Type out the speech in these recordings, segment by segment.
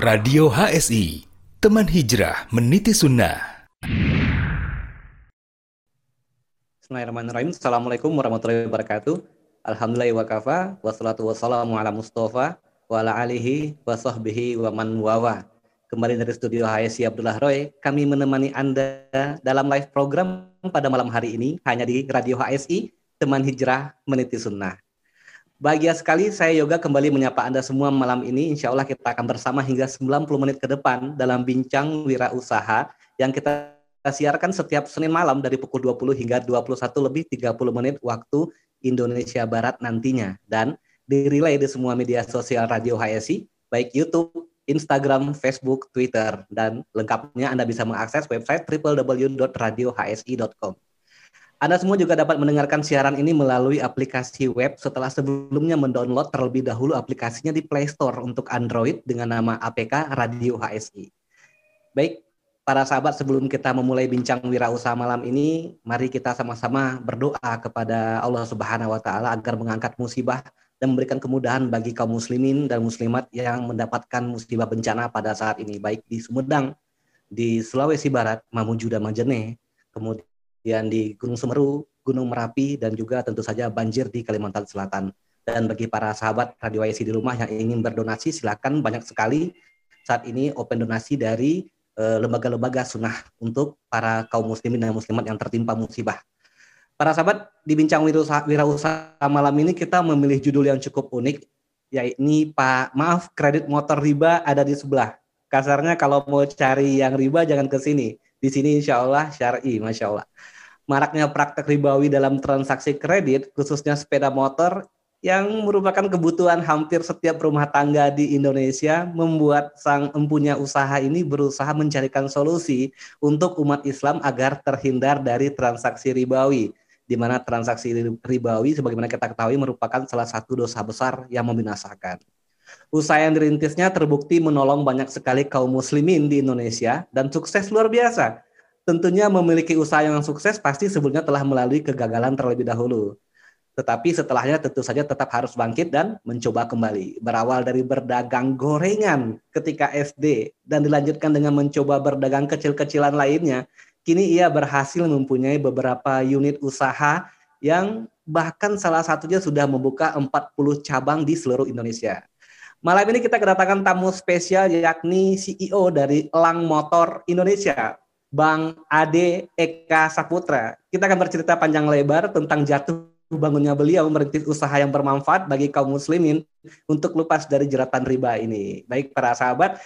Radio HSI, teman hijrah meniti sunnah. Bismillahirrahmanirrahim. Assalamualaikum warahmatullahi wabarakatuh. Alhamdulillah wa kafa, wassalatu wassalamu ala mustafa, wa ala alihi, wa sahbihi, wa man wawa. Kembali dari studio HSI Abdullah Roy, kami menemani Anda dalam live program pada malam hari ini, hanya di Radio HSI, teman hijrah meniti sunnah. Bahagia sekali saya Yoga kembali menyapa Anda semua malam ini. Insya Allah kita akan bersama hingga 90 menit ke depan dalam bincang wirausaha yang kita siarkan setiap Senin malam dari pukul 20 hingga 21 lebih 30 menit waktu Indonesia Barat nantinya. Dan dirilai di semua media sosial Radio HSI, baik YouTube, Instagram, Facebook, Twitter. Dan lengkapnya Anda bisa mengakses website www.radiohsi.com. Anda semua juga dapat mendengarkan siaran ini melalui aplikasi web setelah sebelumnya mendownload terlebih dahulu aplikasinya di Play Store untuk Android dengan nama APK Radio HSI. Baik, para sahabat sebelum kita memulai bincang wirausaha malam ini, mari kita sama-sama berdoa kepada Allah Subhanahu wa taala agar mengangkat musibah dan memberikan kemudahan bagi kaum muslimin dan muslimat yang mendapatkan musibah bencana pada saat ini baik di Sumedang, di Sulawesi Barat, Mamuju dan Majene, kemudian kemudian di Gunung Semeru, Gunung Merapi, dan juga tentu saja banjir di Kalimantan Selatan. Dan bagi para sahabat Radio IC di rumah yang ingin berdonasi, silakan banyak sekali saat ini open donasi dari eh, lembaga-lembaga sunnah untuk para kaum muslimin dan muslimat yang tertimpa musibah. Para sahabat, di Bincang Wirausaha malam ini kita memilih judul yang cukup unik, yakni Pak Maaf Kredit Motor Riba ada di sebelah. Kasarnya kalau mau cari yang riba jangan ke sini di sini insya Allah syari, masya Allah. Maraknya praktek ribawi dalam transaksi kredit, khususnya sepeda motor, yang merupakan kebutuhan hampir setiap rumah tangga di Indonesia, membuat sang empunya usaha ini berusaha mencarikan solusi untuk umat Islam agar terhindar dari transaksi ribawi di mana transaksi ribawi sebagaimana kita ketahui merupakan salah satu dosa besar yang membinasakan. Usaha yang dirintisnya terbukti menolong banyak sekali kaum muslimin di Indonesia dan sukses luar biasa. Tentunya memiliki usaha yang sukses pasti sebelumnya telah melalui kegagalan terlebih dahulu. Tetapi setelahnya tentu saja tetap harus bangkit dan mencoba kembali. Berawal dari berdagang gorengan ketika SD dan dilanjutkan dengan mencoba berdagang kecil-kecilan lainnya, kini ia berhasil mempunyai beberapa unit usaha yang bahkan salah satunya sudah membuka 40 cabang di seluruh Indonesia. Malam ini kita kedatangan tamu spesial yakni CEO dari Elang Motor Indonesia, Bang Ade Eka Saputra. Kita akan bercerita panjang lebar tentang jatuh bangunnya beliau merintis usaha yang bermanfaat bagi kaum muslimin untuk lepas dari jeratan riba ini. Baik para sahabat,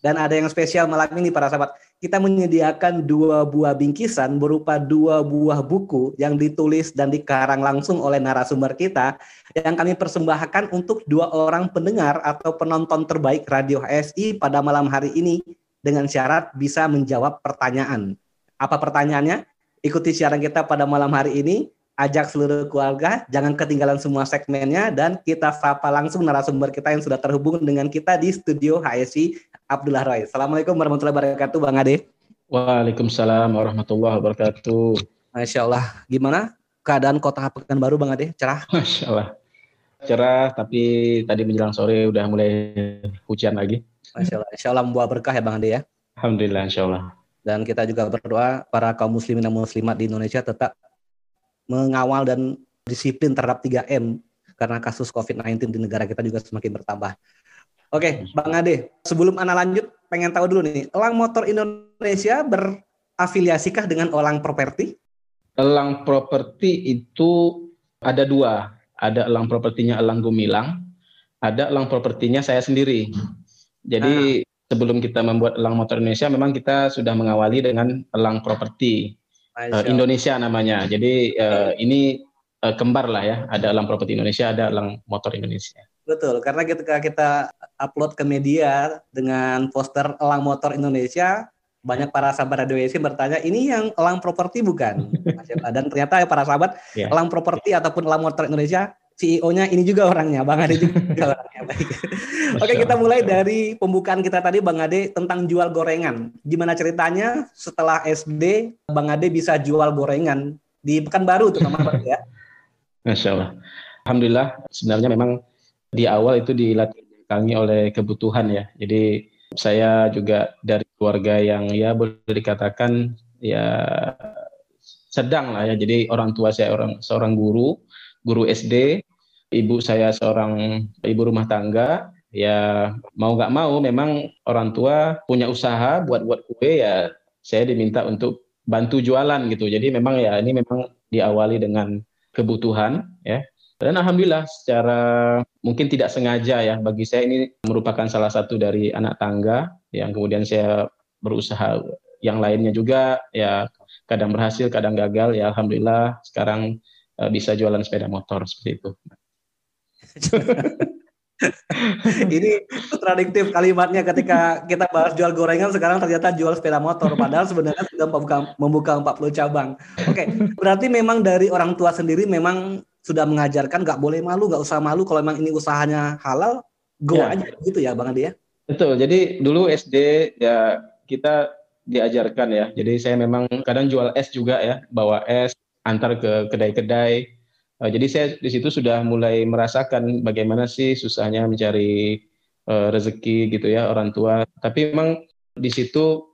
dan ada yang spesial malam ini para sahabat. Kita menyediakan dua buah bingkisan berupa dua buah buku yang ditulis dan dikarang langsung oleh narasumber kita yang kami persembahkan untuk dua orang pendengar atau penonton terbaik Radio HSI pada malam hari ini dengan syarat bisa menjawab pertanyaan. Apa pertanyaannya? Ikuti siaran kita pada malam hari ini ajak seluruh keluarga, jangan ketinggalan semua segmennya dan kita sapa langsung narasumber kita yang sudah terhubung dengan kita di studio HSI Abdullah Roy. Assalamualaikum warahmatullahi wabarakatuh Bang Ade. Waalaikumsalam warahmatullahi wabarakatuh. Masya Allah. Gimana keadaan kota Pekanbaru Bang Ade? Cerah? Masya Allah. Cerah, tapi tadi menjelang sore udah mulai hujan lagi. Masya Allah. Insya Allah membawa berkah ya Bang Ade ya. Alhamdulillah, Insya Allah. Dan kita juga berdoa para kaum muslimin dan muslimat di Indonesia tetap mengawal dan disiplin terhadap 3M karena kasus COVID-19 di negara kita juga semakin bertambah. Oke, Bang Ade, sebelum Anda lanjut, pengen tahu dulu nih, Elang Motor Indonesia berafiliasikah dengan Elang Properti? Elang Properti itu ada dua, ada Elang Propertinya Elang Gumilang, ada Elang Propertinya saya sendiri. Jadi ah. sebelum kita membuat Elang Motor Indonesia, memang kita sudah mengawali dengan Elang Properti uh, Indonesia namanya. Jadi uh, ini uh, kembar lah ya. Ada Elang Properti Indonesia, ada Elang Motor Indonesia. Betul, karena ketika kita upload ke media dengan poster Elang Motor Indonesia, banyak para sahabat radio IC bertanya, ini yang Elang Properti bukan? Dan ternyata ya para sahabat, yeah. Elang Properti ataupun Elang Motor Indonesia CEO-nya ini juga orangnya, Bang Ade juga orangnya. Baik. Oke, kita mulai dari pembukaan kita tadi Bang Ade tentang jual gorengan. Gimana ceritanya setelah SD Bang Ade bisa jual gorengan di Pekanbaru tuh teman ya? Masya Allah. Alhamdulillah sebenarnya memang di awal itu dilatih kami oleh kebutuhan ya. Jadi Saya juga dari keluarga yang ya boleh dikatakan ya sedang lah ya. Jadi orang tua saya orang seorang guru, guru SD, ibu saya seorang ibu rumah tangga. Ya mau nggak mau memang orang tua punya usaha buat buat kue ya saya diminta untuk bantu jualan gitu. Jadi memang ya ini memang diawali dengan kebutuhan ya. Dan alhamdulillah secara mungkin tidak sengaja ya bagi saya ini merupakan salah satu dari anak tangga yang kemudian saya berusaha yang lainnya juga ya kadang berhasil, kadang gagal. Ya alhamdulillah sekarang uh, bisa jualan sepeda motor seperti itu. ini kontradiktif kalimatnya ketika kita bahas jual gorengan sekarang ternyata jual sepeda motor padahal sebenarnya sudah membuka, membuka 40 cabang. Oke, berarti memang dari orang tua sendiri memang sudah mengajarkan nggak boleh malu, nggak usah malu kalau memang ini usahanya halal, go ya. aja gitu ya Bang Adi ya. Betul. Jadi dulu SD ya kita diajarkan ya. Jadi saya memang kadang jual es juga ya, bawa es antar ke kedai-kedai. Uh, jadi saya di situ sudah mulai merasakan bagaimana sih susahnya mencari uh, rezeki gitu ya orang tua. Tapi memang di situ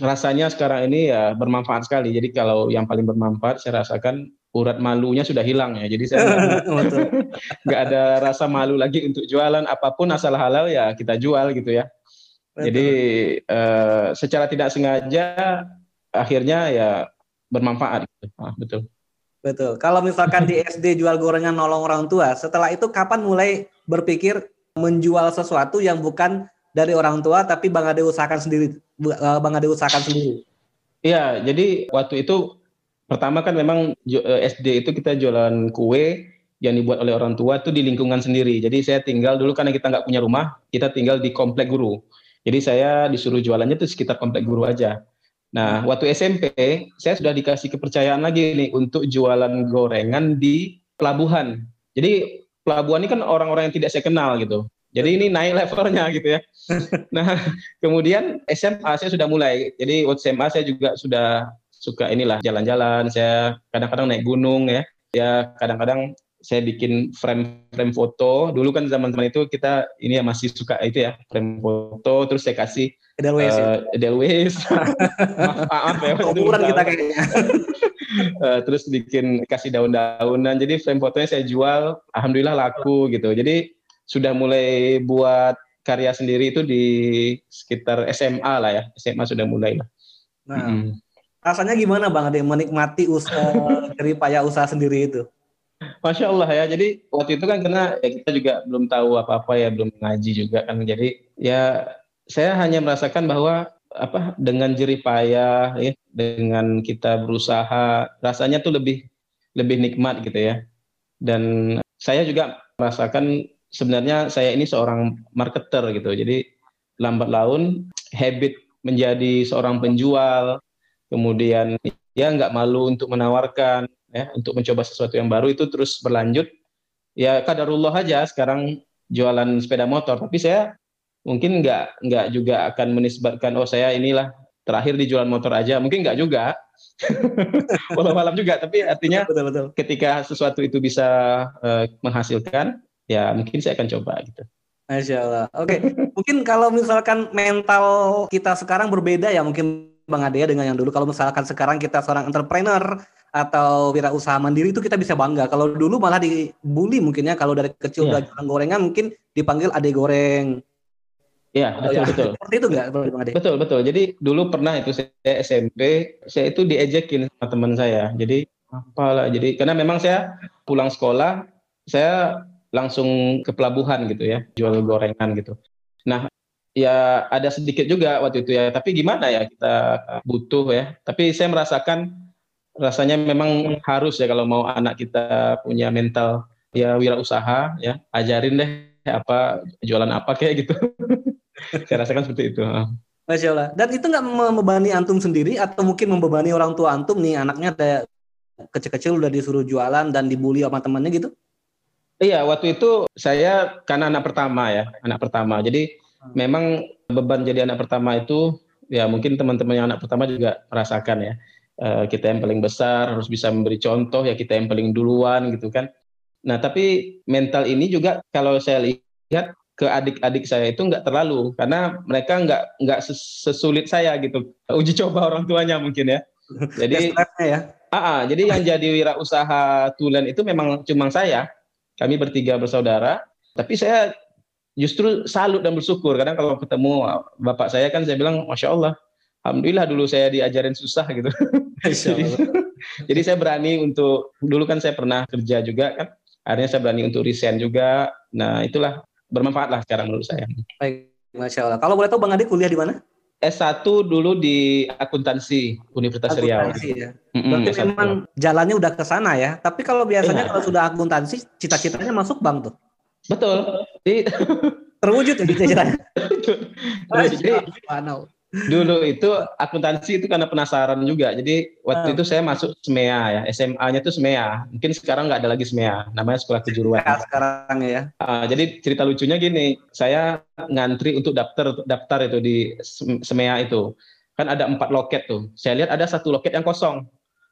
rasanya sekarang ini ya bermanfaat sekali. Jadi kalau yang paling bermanfaat saya rasakan urat malunya sudah hilang ya. Jadi saya nggak ada rasa malu lagi untuk jualan apa pun asal halal ya kita jual gitu ya. Jadi uh, secara tidak sengaja akhirnya ya bermanfaat. Gitu. Ah, betul. Betul. Kalau misalkan di SD jual gorengan nolong orang tua, setelah itu kapan mulai berpikir menjual sesuatu yang bukan dari orang tua tapi Bang Ade usahakan sendiri, eh, Bang Ade usahakan sendiri? Iya, jadi waktu itu pertama kan memang eh, SD itu kita jualan kue yang dibuat oleh orang tua itu di lingkungan sendiri. Jadi saya tinggal dulu karena kita nggak punya rumah, kita tinggal di komplek guru. Jadi saya disuruh jualannya itu sekitar komplek guru aja. Nah, waktu SMP saya sudah dikasih kepercayaan lagi nih untuk jualan gorengan di pelabuhan. Jadi pelabuhan ini kan orang-orang yang tidak saya kenal gitu. Jadi ini naik levelnya gitu ya. Nah, kemudian SMA saya sudah mulai. Jadi waktu SMA saya juga sudah suka inilah jalan-jalan. Saya kadang-kadang naik gunung ya. Ya kadang-kadang saya bikin frame-frame foto. Dulu kan zaman-zaman itu kita ini ya masih suka itu ya, frame foto terus saya kasih Edelweiss. Uh, ya? Edelweiss. maaf, maaf ya. Umuran kita kayaknya. uh, terus bikin kasih daun-daunan. Jadi frame fotonya saya jual, alhamdulillah laku gitu. Jadi sudah mulai buat karya sendiri itu di sekitar SMA lah ya. SMA sudah mulai lah. Nah, hmm. Rasanya gimana Bang Ade menikmati usaha dari payah usaha sendiri itu? Masya Allah ya. Jadi waktu itu kan karena ya kita juga belum tahu apa-apa ya, belum ngaji juga kan. Jadi ya saya hanya merasakan bahwa apa dengan jerih payah ya, dengan kita berusaha rasanya tuh lebih lebih nikmat gitu ya. Dan saya juga merasakan sebenarnya saya ini seorang marketer gitu. Jadi lambat laun habit menjadi seorang penjual, kemudian ya nggak malu untuk menawarkan ya untuk mencoba sesuatu yang baru itu terus berlanjut ya kadarullah aja sekarang jualan sepeda motor tapi saya mungkin nggak nggak juga akan menisbatkan oh saya inilah terakhir di jualan motor aja mungkin nggak juga walau malam juga tapi artinya betul, betul. ketika sesuatu itu bisa uh, menghasilkan ya mungkin saya akan coba gitu Masya Allah. Oke, okay. mungkin kalau misalkan mental kita sekarang berbeda ya mungkin Bang Ade ya dengan yang dulu. Kalau misalkan sekarang kita seorang entrepreneur, atau wirausaha mandiri itu kita bisa bangga. Kalau dulu malah dibully mungkin ya kalau dari kecil yeah. udah jualan gorengan mungkin dipanggil ade goreng. Iya, betul ya. betul. Seperti itu enggak, Betul, betul. Jadi dulu pernah itu saya SMP, saya itu diejekin sama teman saya. Jadi apalah, jadi karena memang saya pulang sekolah, saya langsung ke pelabuhan gitu ya, jual gorengan gitu. Ya ada sedikit juga waktu itu ya, tapi gimana ya kita butuh ya. Tapi saya merasakan rasanya memang harus ya kalau mau anak kita punya mental ya wirausaha ya. Ajarin deh apa jualan apa kayak gitu. Saya rasakan seperti itu Masya Allah. Dan itu nggak membebani antum sendiri atau mungkin membebani orang tua antum nih? Anaknya ada kecil-kecil udah disuruh jualan dan dibully sama temannya gitu? Iya waktu itu saya karena anak pertama ya anak pertama. Jadi. Memang beban jadi anak pertama itu ya mungkin teman-teman yang anak pertama juga merasakan ya. Eh, kita yang paling besar harus bisa memberi contoh ya kita yang paling duluan gitu kan. Nah tapi mental ini juga kalau saya lihat ke adik-adik saya itu nggak terlalu karena mereka nggak nggak sesulit saya gitu. Uji coba orang tuanya mungkin ya. Jadi ya? Uh, jadi yang jadi wirausaha tulen itu memang cuma saya. Kami bertiga bersaudara. Tapi saya justru salut dan bersyukur kadang kalau ketemu bapak saya kan saya bilang masya Allah alhamdulillah dulu saya diajarin susah gitu jadi, jadi saya berani untuk dulu kan saya pernah kerja juga kan akhirnya saya berani untuk resign juga nah itulah bermanfaat lah sekarang menurut saya. Baik, masya Allah. Kalau boleh tahu Bang Adi kuliah di mana? S1 dulu di akuntansi Universitas Riau. Akuntansi ya. Mm-hmm, Berarti S1. memang jalannya udah ke sana ya. Tapi kalau biasanya ya. kalau sudah akuntansi, cita-citanya masuk bank tuh. Betul. Jadi terwujud ya cita-citanya. Jadi, dulu itu akuntansi itu karena penasaran juga. Jadi waktu uh. itu saya masuk SMEA ya, SMA-nya itu SMEA. Mungkin sekarang nggak ada lagi SMEA, namanya Sekolah Kejuruan. Ya, sekarang ya. Uh, jadi cerita lucunya gini, saya ngantri untuk daftar daftar itu di SMEA itu. Kan ada empat loket tuh. Saya lihat ada satu loket yang kosong.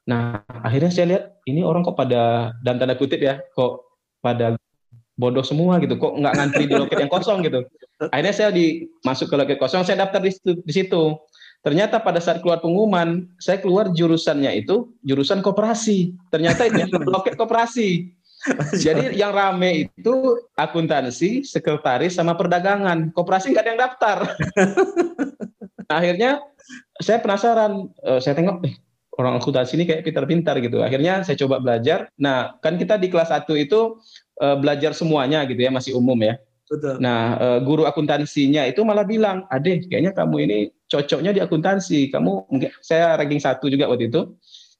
Nah, akhirnya saya lihat ini orang kok pada dan tanda kutip ya, kok pada bodoh semua gitu. Kok nggak ngantri di loket yang kosong gitu? Akhirnya saya di masuk ke loket kosong saya daftar di situ, di situ. Ternyata pada saat keluar pengumuman saya keluar jurusannya itu jurusan koperasi. Ternyata itu loket koperasi. Jadi yang rame itu akuntansi sekretaris sama perdagangan. Koperasi nggak ada yang daftar. Akhirnya saya penasaran uh, saya tengok eh, orang akuntansi ini kayak pintar-pintar gitu. Akhirnya saya coba belajar. Nah kan kita di kelas 1 itu uh, belajar semuanya gitu ya masih umum ya. Betul. Nah uh, guru akuntansinya itu malah bilang, Ade kayaknya kamu ini cocoknya di akuntansi. Kamu mungkin saya ranking satu juga waktu itu.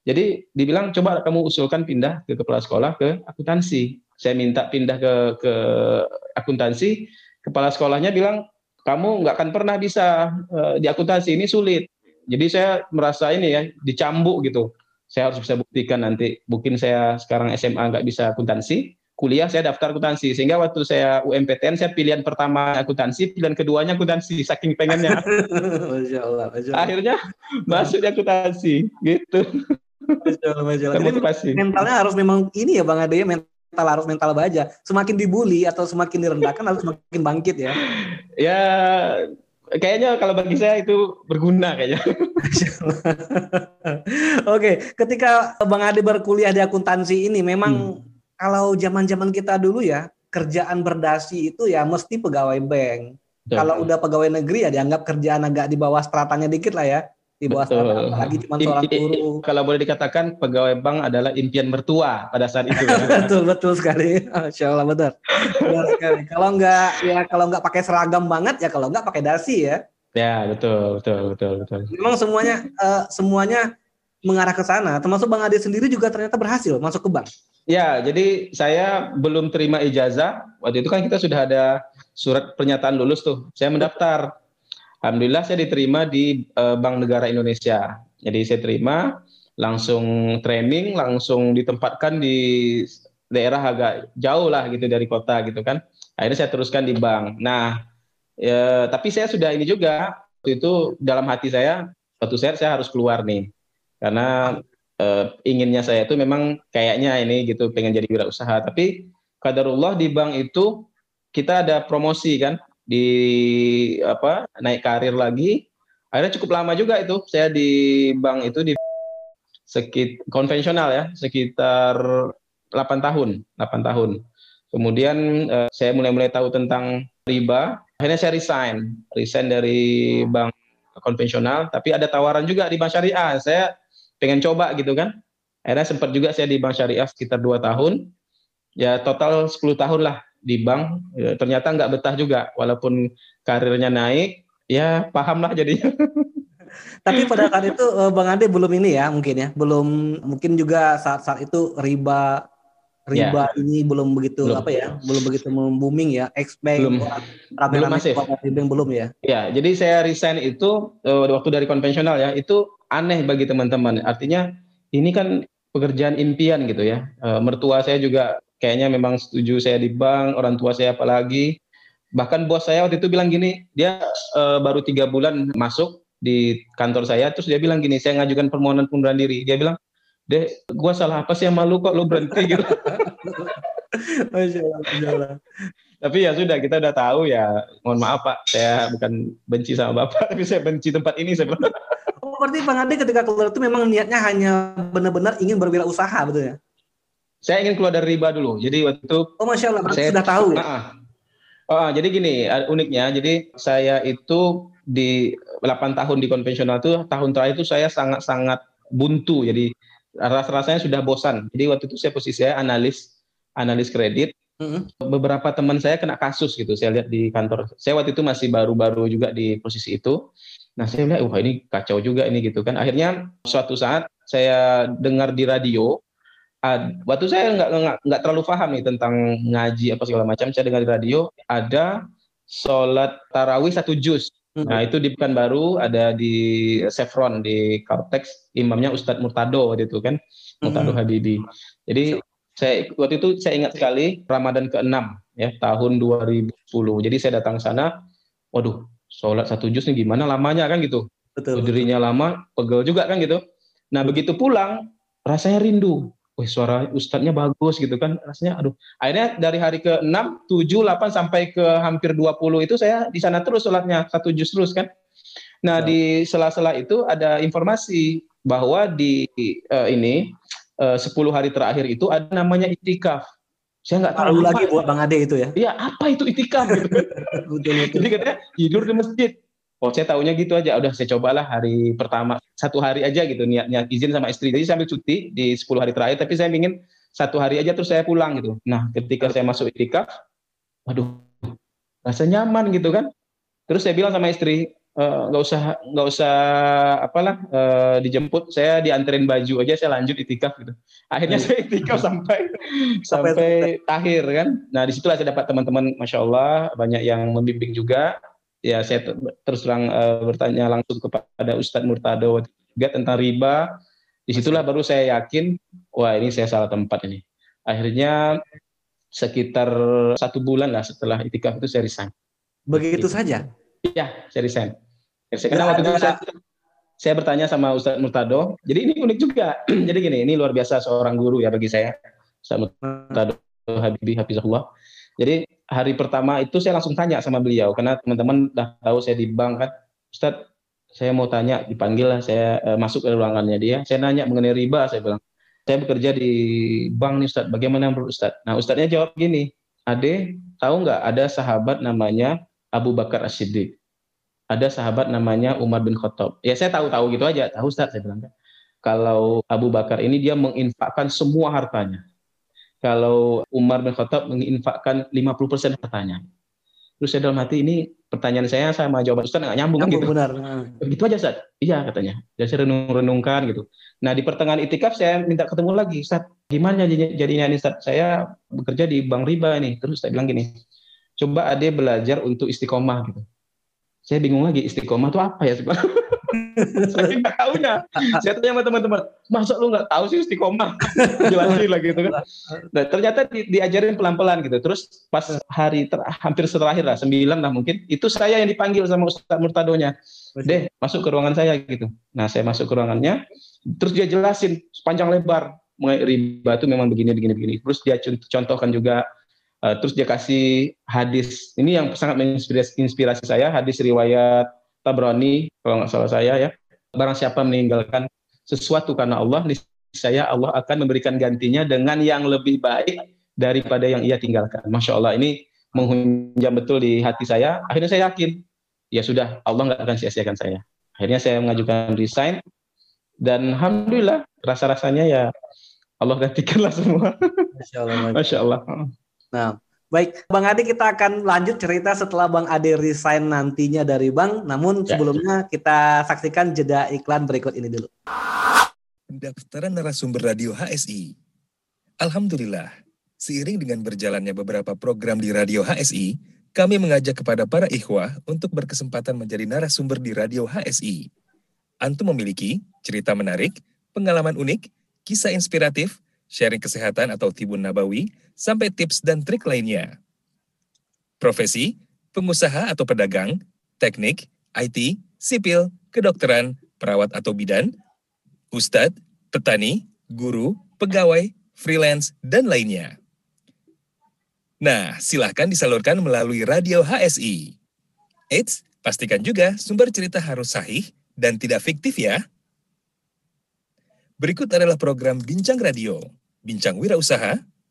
Jadi dibilang coba kamu usulkan pindah ke kepala sekolah ke akuntansi. Saya minta pindah ke ke akuntansi. Kepala sekolahnya bilang kamu nggak akan pernah bisa uh, di akuntansi ini sulit. Jadi saya merasa ini ya dicambuk gitu. Saya harus bisa buktikan nanti. Mungkin saya sekarang SMA nggak bisa akuntansi, kuliah saya daftar akuntansi. Sehingga waktu saya UMPTN saya pilihan pertama akuntansi pilihan keduanya akuntansi saking pengennya. Masya Allah, Masya Allah. akhirnya masuk di akuntansi gitu. Masya Allah, Masya Allah. Jadi mentalnya harus memang ini ya Bang Ade ya mental harus mental baja. Semakin dibully atau semakin direndahkan harus semakin bangkit ya. Ya kayaknya kalau bagi saya itu berguna kayaknya. Oke, ketika Bang Ade berkuliah di akuntansi ini memang hmm kalau zaman-zaman kita dulu ya, kerjaan berdasi itu ya mesti pegawai bank. Betul. Kalau udah pegawai negeri ya dianggap kerjaan agak di bawah stratanya dikit lah ya. Di bawah Betul. strata lagi cuma seorang guru. Kalau boleh dikatakan pegawai bank adalah impian mertua pada saat itu. Ya. betul, betul sekali. Masya Allah, betul. betul sekali. Kalau nggak ya kalau nggak pakai seragam banget ya kalau nggak pakai dasi ya. Ya, betul, betul, betul, betul. Memang semuanya uh, semuanya mengarah ke sana. Termasuk Bang Ade sendiri juga ternyata berhasil masuk ke bank. Ya, jadi saya belum terima ijazah. Waktu itu kan kita sudah ada surat pernyataan lulus tuh. Saya mendaftar. Alhamdulillah saya diterima di uh, Bank Negara Indonesia. Jadi saya terima, langsung training, langsung ditempatkan di daerah agak jauh lah gitu dari kota gitu kan. Akhirnya saya teruskan di bank. Nah, ya, tapi saya sudah ini juga waktu itu dalam hati saya suatu saat saya harus keluar nih karena uh, inginnya saya itu memang kayaknya ini gitu pengen jadi wirausaha. Tapi kadarullah di bank itu kita ada promosi kan di apa naik karir lagi. Akhirnya cukup lama juga itu saya di bank itu di sekit konvensional ya sekitar 8 tahun 8 tahun. Kemudian uh, saya mulai-mulai tahu tentang riba. Akhirnya saya resign resign dari bank konvensional. Tapi ada tawaran juga di bank syariah. Saya pengen coba gitu kan. Akhirnya sempat juga saya di Bank Syariah sekitar dua tahun. Ya total 10 tahun lah di bank. Ya, ternyata nggak betah juga walaupun karirnya naik, ya paham lah jadinya. Tapi pada saat itu eh, Bang Ade belum ini ya mungkin ya, belum mungkin juga saat-saat itu riba riba ya. ini belum begitu belum. apa ya belum begitu booming ya expect belum belum masif belum ya ya jadi saya resign itu uh, waktu dari konvensional ya itu aneh bagi teman-teman. Artinya ini kan pekerjaan impian gitu ya. Uh, mertua saya juga kayaknya memang setuju saya di bank orang tua saya apalagi. Bahkan bos saya waktu itu bilang gini dia uh, baru tiga bulan masuk di kantor saya terus dia bilang gini saya ngajukan permohonan pengunduran diri. Dia bilang deh gue salah apa sih yang malu kok lu berhenti? Gitu. Masya Allah. Tapi ya sudah kita udah tahu ya. Mohon maaf Pak, saya bukan benci sama Bapak, tapi saya benci tempat ini saya berarti Bang Ade ketika keluar itu memang niatnya hanya benar-benar ingin berwirausaha betul ya? Saya ingin keluar dari riba dulu. Jadi waktu itu Oh, Masya Allah, saya, sudah tahu ya? Uh, oh, jadi gini, uniknya, jadi saya itu di 8 tahun di konvensional itu, tahun terakhir itu saya sangat-sangat buntu. Jadi rasa-rasanya sudah bosan. Jadi waktu itu saya posisi saya analis, analis kredit. Mm-hmm. Beberapa teman saya kena kasus gitu. Saya lihat di kantor. Saya waktu itu masih baru-baru juga di posisi itu. Nah saya lihat, wah ini kacau juga ini gitu kan. Akhirnya suatu saat saya dengar di radio waktu saya nggak nggak terlalu paham nih tentang ngaji apa segala macam saya dengar di radio ada sholat tarawih satu juz hmm. nah itu di Pekanbaru ada di Chevron di Caltex imamnya Ustadz Murtado waktu itu kan Murtado hmm. Habibi jadi saya waktu itu saya ingat sekali Ramadan ke-6 ya tahun 2010 jadi saya datang sana waduh sholat satu juz nih gimana lamanya kan gitu. Betul, lama pegel juga kan gitu. Nah begitu pulang rasanya rindu. Wih suara ustadznya bagus gitu kan rasanya aduh. Akhirnya dari hari ke 6, 7, 8 sampai ke hampir 20 itu saya di sana terus sholatnya satu juz terus kan. Nah so. di sela-sela itu ada informasi bahwa di uh, ini eh, uh, 10 hari terakhir itu ada namanya itikaf saya nggak tahu lagi buat Bang Ade itu ya. Iya, apa itu itikaf gitu. Jadi katanya tidur di masjid. Oh saya tahunya gitu aja, udah saya cobalah hari pertama satu hari aja gitu niatnya izin sama istri. Jadi sambil cuti di 10 hari terakhir, tapi saya ingin satu hari aja terus saya pulang gitu. Nah ketika saya masuk itikaf, waduh rasa nyaman gitu kan. Terus saya bilang sama istri, nggak uh, usah nggak usah apalah uh, dijemput, saya dianterin baju aja saya lanjut itikaf gitu. Akhirnya saya itikaf sampai sampai akhir kan. Nah di situlah saya dapat teman-teman, masya Allah banyak yang membimbing juga ya saya terus terang uh, bertanya langsung kepada Ustadz Murtado juga tentang riba. Di situlah baru saya yakin, wah ini saya salah tempat ini. Akhirnya sekitar satu bulan lah setelah itikaf itu saya resign. Begitu saja? Ya, saya resign. Karena waktu itu saya, saya bertanya sama Ustadz Murtado, jadi ini unik juga. jadi gini, ini luar biasa seorang guru ya bagi saya. Ustadz Murtado Habibi Hafizahullah. Jadi hari pertama itu saya langsung tanya sama beliau karena teman-teman udah tahu saya di bank kan, Ustadz saya mau tanya dipanggil lah saya uh, masuk ke ruangannya dia, saya nanya mengenai riba saya bilang saya bekerja di bank nih Ustadz, bagaimana menurut Ustadz? Nah Ustadznya jawab gini, Ade tahu nggak ada sahabat namanya Abu Bakar As-Siddiq, ada sahabat namanya Umar bin Khattab. Ya saya tahu-tahu gitu aja, tahu Ustadz saya bilang kan. Kalau Abu Bakar ini dia menginfakkan semua hartanya kalau Umar bin Khattab menginfakkan 50% hartanya. Terus saya dalam hati ini pertanyaan saya sama jawaban Ustaz nggak nyambung, nyambung gitu. Benar. Begitu aja Ustaz. Iya katanya. Jadi saya renung-renungkan gitu. Nah di pertengahan itikaf saya minta ketemu lagi Ustaz. Gimana jadinya ini Ustaz? Saya bekerja di bank riba ini. Terus saya bilang gini. Coba ade belajar untuk istiqomah gitu. Saya bingung lagi istiqomah itu apa ya sebenarnya? saya nggak tahu ya. Saya tanya sama teman-teman, masa lu nggak tahu sih istiqomah? Jelasin lagi gitu kan. Nah, ternyata di, diajarin pelan-pelan gitu. Terus pas hari ter, hampir terakhir lah, sembilan lah mungkin, itu saya yang dipanggil sama Ustaz Murtadonya. Deh, masuk ke ruangan saya gitu. Nah, saya masuk ke ruangannya, terus dia jelasin sepanjang lebar mengenai riba itu memang begini, begini, begini. Terus dia contohkan juga Uh, terus dia kasih hadis. Ini yang sangat menginspirasi saya hadis riwayat Tabrani kalau nggak salah saya ya. Barang siapa meninggalkan sesuatu karena Allah saya Allah akan memberikan gantinya dengan yang lebih baik daripada yang ia tinggalkan. Masya Allah ini menghunjam betul di hati saya. Akhirnya saya yakin ya sudah Allah nggak akan sia-siakan saya. Akhirnya saya mengajukan resign. Dan alhamdulillah rasa-rasanya ya Allah gantikanlah semua. Masya Allah, Masya Allah. Nah, Baik, Bang Ade kita akan lanjut cerita setelah Bang Ade resign nantinya dari Bank. Namun ya. sebelumnya kita saksikan jeda iklan berikut ini dulu. Pendaftaran narasumber radio HSI. Alhamdulillah, seiring dengan berjalannya beberapa program di radio HSI, kami mengajak kepada para ikhwah untuk berkesempatan menjadi narasumber di radio HSI. Antum memiliki cerita menarik, pengalaman unik, kisah inspiratif, sharing kesehatan atau tibun nabawi, sampai tips dan trik lainnya. Profesi, pengusaha atau pedagang, teknik, IT, sipil, kedokteran, perawat atau bidan, ustadz, petani, guru, pegawai, freelance, dan lainnya. Nah, silahkan disalurkan melalui radio HSI. Eits, pastikan juga sumber cerita harus sahih dan tidak fiktif ya. Berikut adalah program Bincang Radio, Bincang Wirausaha,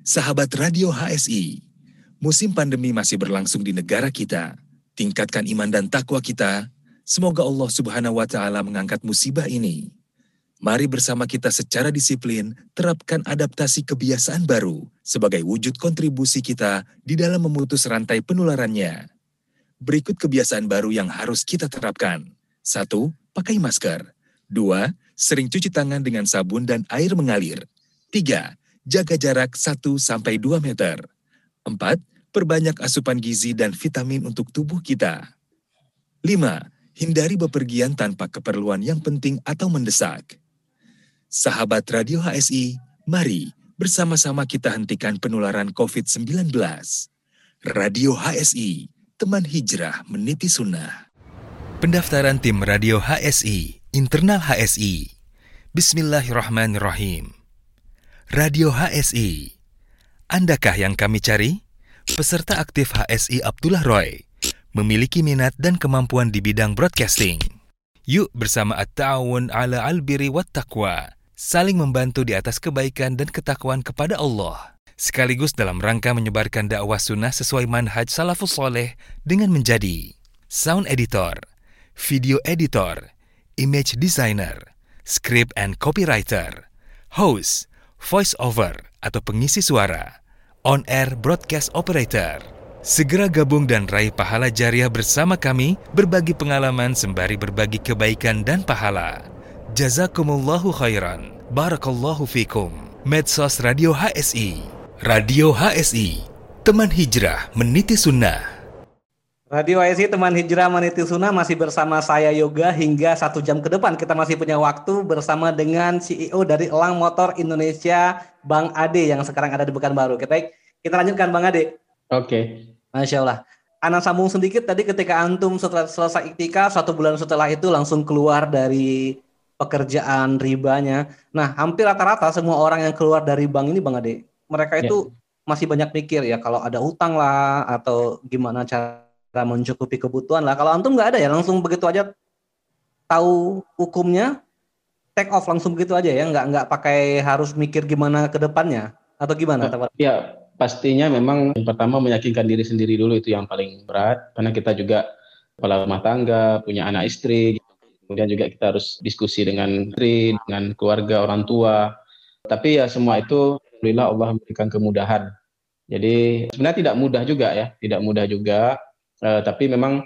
Sahabat Radio HSI, musim pandemi masih berlangsung di negara kita. Tingkatkan iman dan takwa kita. Semoga Allah Subhanahu wa taala mengangkat musibah ini. Mari bersama kita secara disiplin terapkan adaptasi kebiasaan baru sebagai wujud kontribusi kita di dalam memutus rantai penularannya. Berikut kebiasaan baru yang harus kita terapkan. Satu, pakai masker. Dua, sering cuci tangan dengan sabun dan air mengalir. Tiga, jaga jarak 1-2 meter. 4. Perbanyak asupan gizi dan vitamin untuk tubuh kita. 5. Hindari bepergian tanpa keperluan yang penting atau mendesak. Sahabat Radio HSI, mari bersama-sama kita hentikan penularan COVID-19. Radio HSI, teman hijrah meniti sunnah. Pendaftaran tim Radio HSI, internal HSI. Bismillahirrahmanirrahim. Radio HSI. Andakah yang kami cari? Peserta aktif HSI Abdullah Roy memiliki minat dan kemampuan di bidang broadcasting. Yuk bersama At-Ta'awun ala al-Biri wat Taqwa, saling membantu di atas kebaikan dan ketakwaan kepada Allah, sekaligus dalam rangka menyebarkan dakwah sunnah sesuai manhaj salafus soleh dengan menjadi sound editor, video editor, image designer, script and copywriter, host, voice over atau pengisi suara, on air broadcast operator. Segera gabung dan raih pahala jariah bersama kami, berbagi pengalaman sembari berbagi kebaikan dan pahala. Jazakumullahu khairan. Barakallahu fikum. Medsos Radio HSI. Radio HSI. Teman hijrah meniti sunnah. Radio IC teman hijrah meniti sunnah masih bersama saya Yoga hingga satu jam ke depan kita masih punya waktu bersama dengan CEO dari Elang Motor Indonesia Bang Ade yang sekarang ada di Pekanbaru. Kita kita lanjutkan Bang Ade. Oke. Okay. Masya Allah. Ana sambung sedikit tadi ketika antum setelah selesai iktikaf satu bulan setelah itu langsung keluar dari pekerjaan ribanya. Nah hampir rata-rata semua orang yang keluar dari bank ini Bang Ade, mereka itu yeah. masih banyak mikir ya kalau ada utang lah atau gimana cara mencukupi kebutuhan lah. Kalau antum nggak ada ya langsung begitu aja tahu hukumnya take off langsung begitu aja ya. Nggak nggak pakai harus mikir gimana ke depannya. Atau gimana? Uh, ya pastinya memang yang pertama meyakinkan diri sendiri dulu itu yang paling berat. Karena kita juga kepala rumah tangga punya anak istri kemudian juga kita harus diskusi dengan istri dengan keluarga orang tua. Tapi ya semua itu alhamdulillah Allah memberikan kemudahan. Jadi sebenarnya tidak mudah juga ya. Tidak mudah juga Uh, tapi memang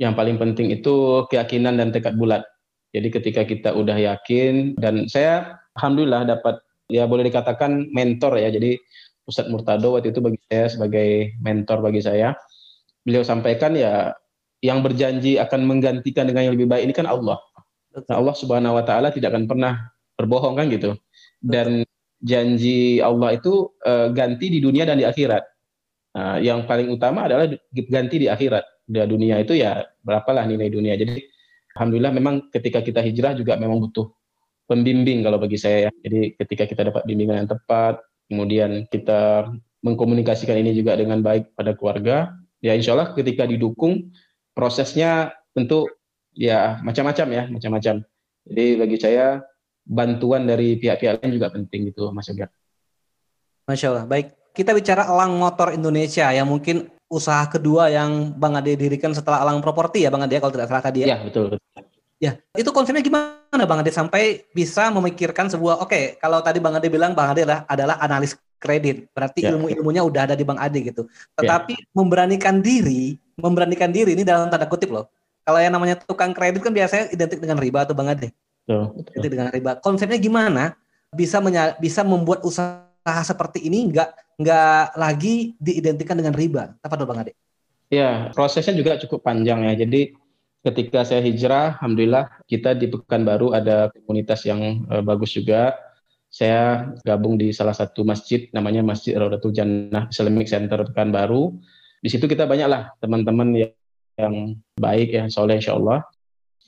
yang paling penting itu keyakinan dan tekad bulat. Jadi ketika kita udah yakin dan saya alhamdulillah dapat ya boleh dikatakan mentor ya. Jadi Ustadz Murtado waktu itu bagi saya sebagai mentor bagi saya. Beliau sampaikan ya yang berjanji akan menggantikan dengan yang lebih baik ini kan Allah. Nah, Allah Subhanahu wa taala tidak akan pernah berbohong kan gitu. Dan janji Allah itu uh, ganti di dunia dan di akhirat. Nah, yang paling utama adalah ganti di akhirat. Di dunia itu ya berapalah nilai dunia. Jadi alhamdulillah memang ketika kita hijrah juga memang butuh pembimbing kalau bagi saya ya. Jadi ketika kita dapat bimbingan yang tepat, kemudian kita mengkomunikasikan ini juga dengan baik pada keluarga, ya insya Allah ketika didukung prosesnya tentu ya macam-macam ya, macam-macam. Jadi bagi saya bantuan dari pihak-pihak lain juga penting gitu Mas Yoga. Masya Allah. Baik, kita bicara Elang Motor Indonesia yang mungkin usaha kedua yang Bang Ade dirikan setelah Elang Properti ya Bang Ade kalau tidak salah tadi ya. Ya, betul. Ya, itu konsepnya gimana Bang Ade sampai bisa memikirkan sebuah oke, okay, kalau tadi Bang Ade bilang Bang Ade adalah, adalah analis kredit, berarti ya. ilmu-ilmunya udah ada di Bang Ade gitu. Ya. Tetapi ya. memberanikan diri, memberanikan diri ini dalam tanda kutip loh. Kalau yang namanya tukang kredit kan biasanya identik dengan riba atau Bang Ade. Betul, betul. Identik dengan riba. Konsepnya gimana bisa bisa membuat usaha seperti ini nggak nggak lagi diidentikan dengan riba. Apa tuh Bang Ade? Ya, prosesnya juga cukup panjang ya. Jadi ketika saya hijrah, alhamdulillah kita di Pekanbaru ada komunitas yang uh, bagus juga. Saya gabung di salah satu masjid namanya Masjid Raudatul Jannah Islamic Center Pekanbaru. Di situ kita banyaklah teman-teman yang, yang baik ya, soleh insya Allah.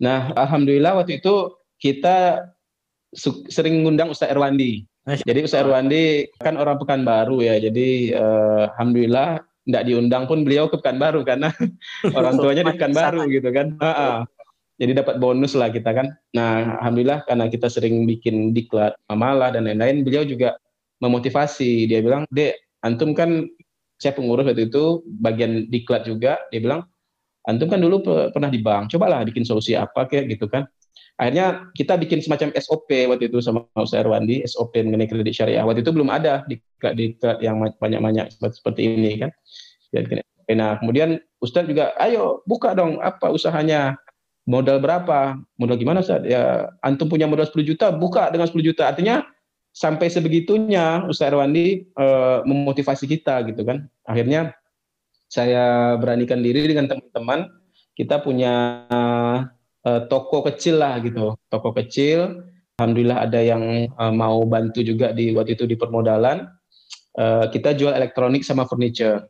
Nah, alhamdulillah waktu itu kita sering ngundang Ustaz Erwandi. Jadi Ustaz Erwandi kan orang Pekanbaru ya. Jadi uh, alhamdulillah tidak diundang pun beliau ke Pekanbaru karena orang tuanya di Pekanbaru gitu kan. Jadi dapat bonus lah kita kan. Nah, alhamdulillah karena kita sering bikin diklat mamalah dan lain-lain, beliau juga memotivasi. Dia bilang, "Dek, antum kan saya pengurus waktu itu bagian diklat juga." Dia bilang, "Antum kan dulu pernah di bank, cobalah bikin solusi apa kayak gitu kan." Akhirnya kita bikin semacam SOP waktu itu sama Ustaz Erwandi, SOP mengenai kredit syariah. Waktu itu belum ada diklat-diklat yang banyak-banyak seperti ini kan. Nah, kemudian Ustaz juga, ayo buka dong apa usahanya modal berapa? Modal gimana Ustaz? Ya, antum punya modal 10 juta, buka dengan 10 juta. Artinya sampai sebegitunya Ustaz Erwandi e, memotivasi kita gitu kan. Akhirnya saya beranikan diri dengan teman-teman, kita punya e, toko kecil lah gitu. Toko kecil, alhamdulillah ada yang e, mau bantu juga di waktu itu di permodalan. E, kita jual elektronik sama furniture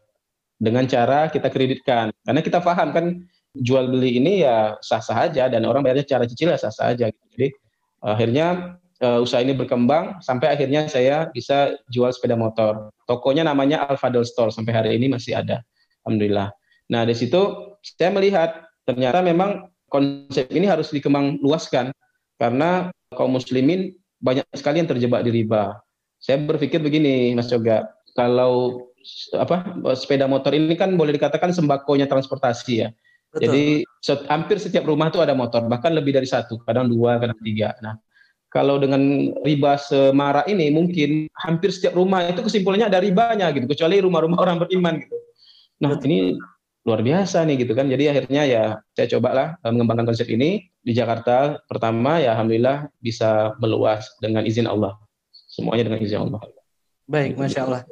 dengan cara kita kreditkan. Karena kita paham kan jual beli ini ya sah-sah aja dan orang bayarnya secara cicil ya sah-sah aja. Jadi akhirnya uh, usaha ini berkembang sampai akhirnya saya bisa jual sepeda motor. Tokonya namanya Alfadel Store sampai hari ini masih ada. Alhamdulillah. Nah, di situ saya melihat ternyata memang konsep ini harus dikembang luaskan karena kaum muslimin banyak sekali yang terjebak di riba. Saya berpikir begini, Mas Yoga, kalau apa sepeda motor ini kan boleh dikatakan sembakonya transportasi ya. Betul. Jadi set, hampir setiap rumah itu ada motor, bahkan lebih dari satu, kadang dua, kadang tiga. Nah, kalau dengan riba semarak ini mungkin hampir setiap rumah itu kesimpulannya ada ribanya gitu, kecuali rumah-rumah orang beriman gitu. Nah, Betul. ini luar biasa nih gitu kan. Jadi akhirnya ya saya cobalah eh, mengembangkan konsep ini di Jakarta. Pertama ya alhamdulillah bisa meluas dengan izin Allah. Semuanya dengan izin Allah. Baik, masya Allah.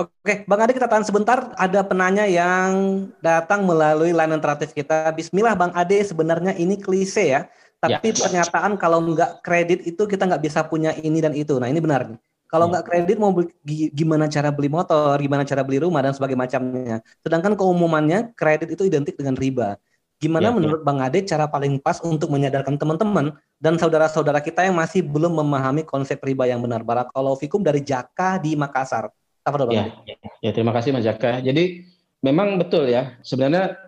Oke, Bang Ade kita tahan sebentar. Ada penanya yang datang melalui line interaktif kita. Bismillah Bang Ade, sebenarnya ini klise ya. Tapi ya. pernyataan kalau nggak kredit itu kita nggak bisa punya ini dan itu. Nah ini benar nih. Kalau ya. nggak kredit mau beli, gimana cara beli motor, gimana cara beli rumah dan sebagainya macamnya. Sedangkan keumumannya kredit itu identik dengan riba. Gimana ya, ya. menurut ya. Bang Ade cara paling pas untuk menyadarkan teman-teman dan saudara-saudara kita yang masih belum memahami konsep riba yang benar? Barakallahu fikum dari Jaka di Makassar. Apa ya, ya, ya, terima kasih Mas Jaka. Jadi memang betul ya, sebenarnya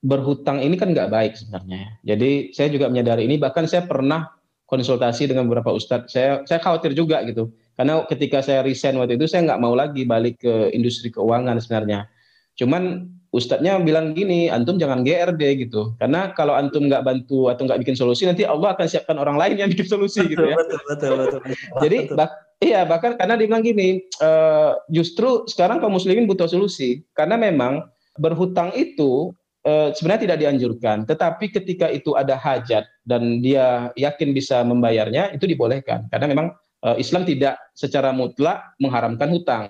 berhutang ini kan nggak baik sebenarnya. Jadi saya juga menyadari ini, bahkan saya pernah konsultasi dengan beberapa ustadz. Saya saya khawatir juga gitu, karena ketika saya resign waktu itu saya nggak mau lagi balik ke industri keuangan sebenarnya. Cuman ustadznya bilang gini, antum jangan GRD gitu, karena kalau antum nggak bantu atau nggak bikin solusi, nanti Allah akan siapkan orang lain yang bikin solusi betul, gitu ya. Betul betul betul. betul. Jadi betul. Iya, bahkan karena dia bilang gini, uh, justru sekarang kaum muslimin butuh solusi karena memang berhutang itu uh, sebenarnya tidak dianjurkan, tetapi ketika itu ada hajat dan dia yakin bisa membayarnya itu dibolehkan karena memang Islam tidak secara mutlak mengharamkan hutang.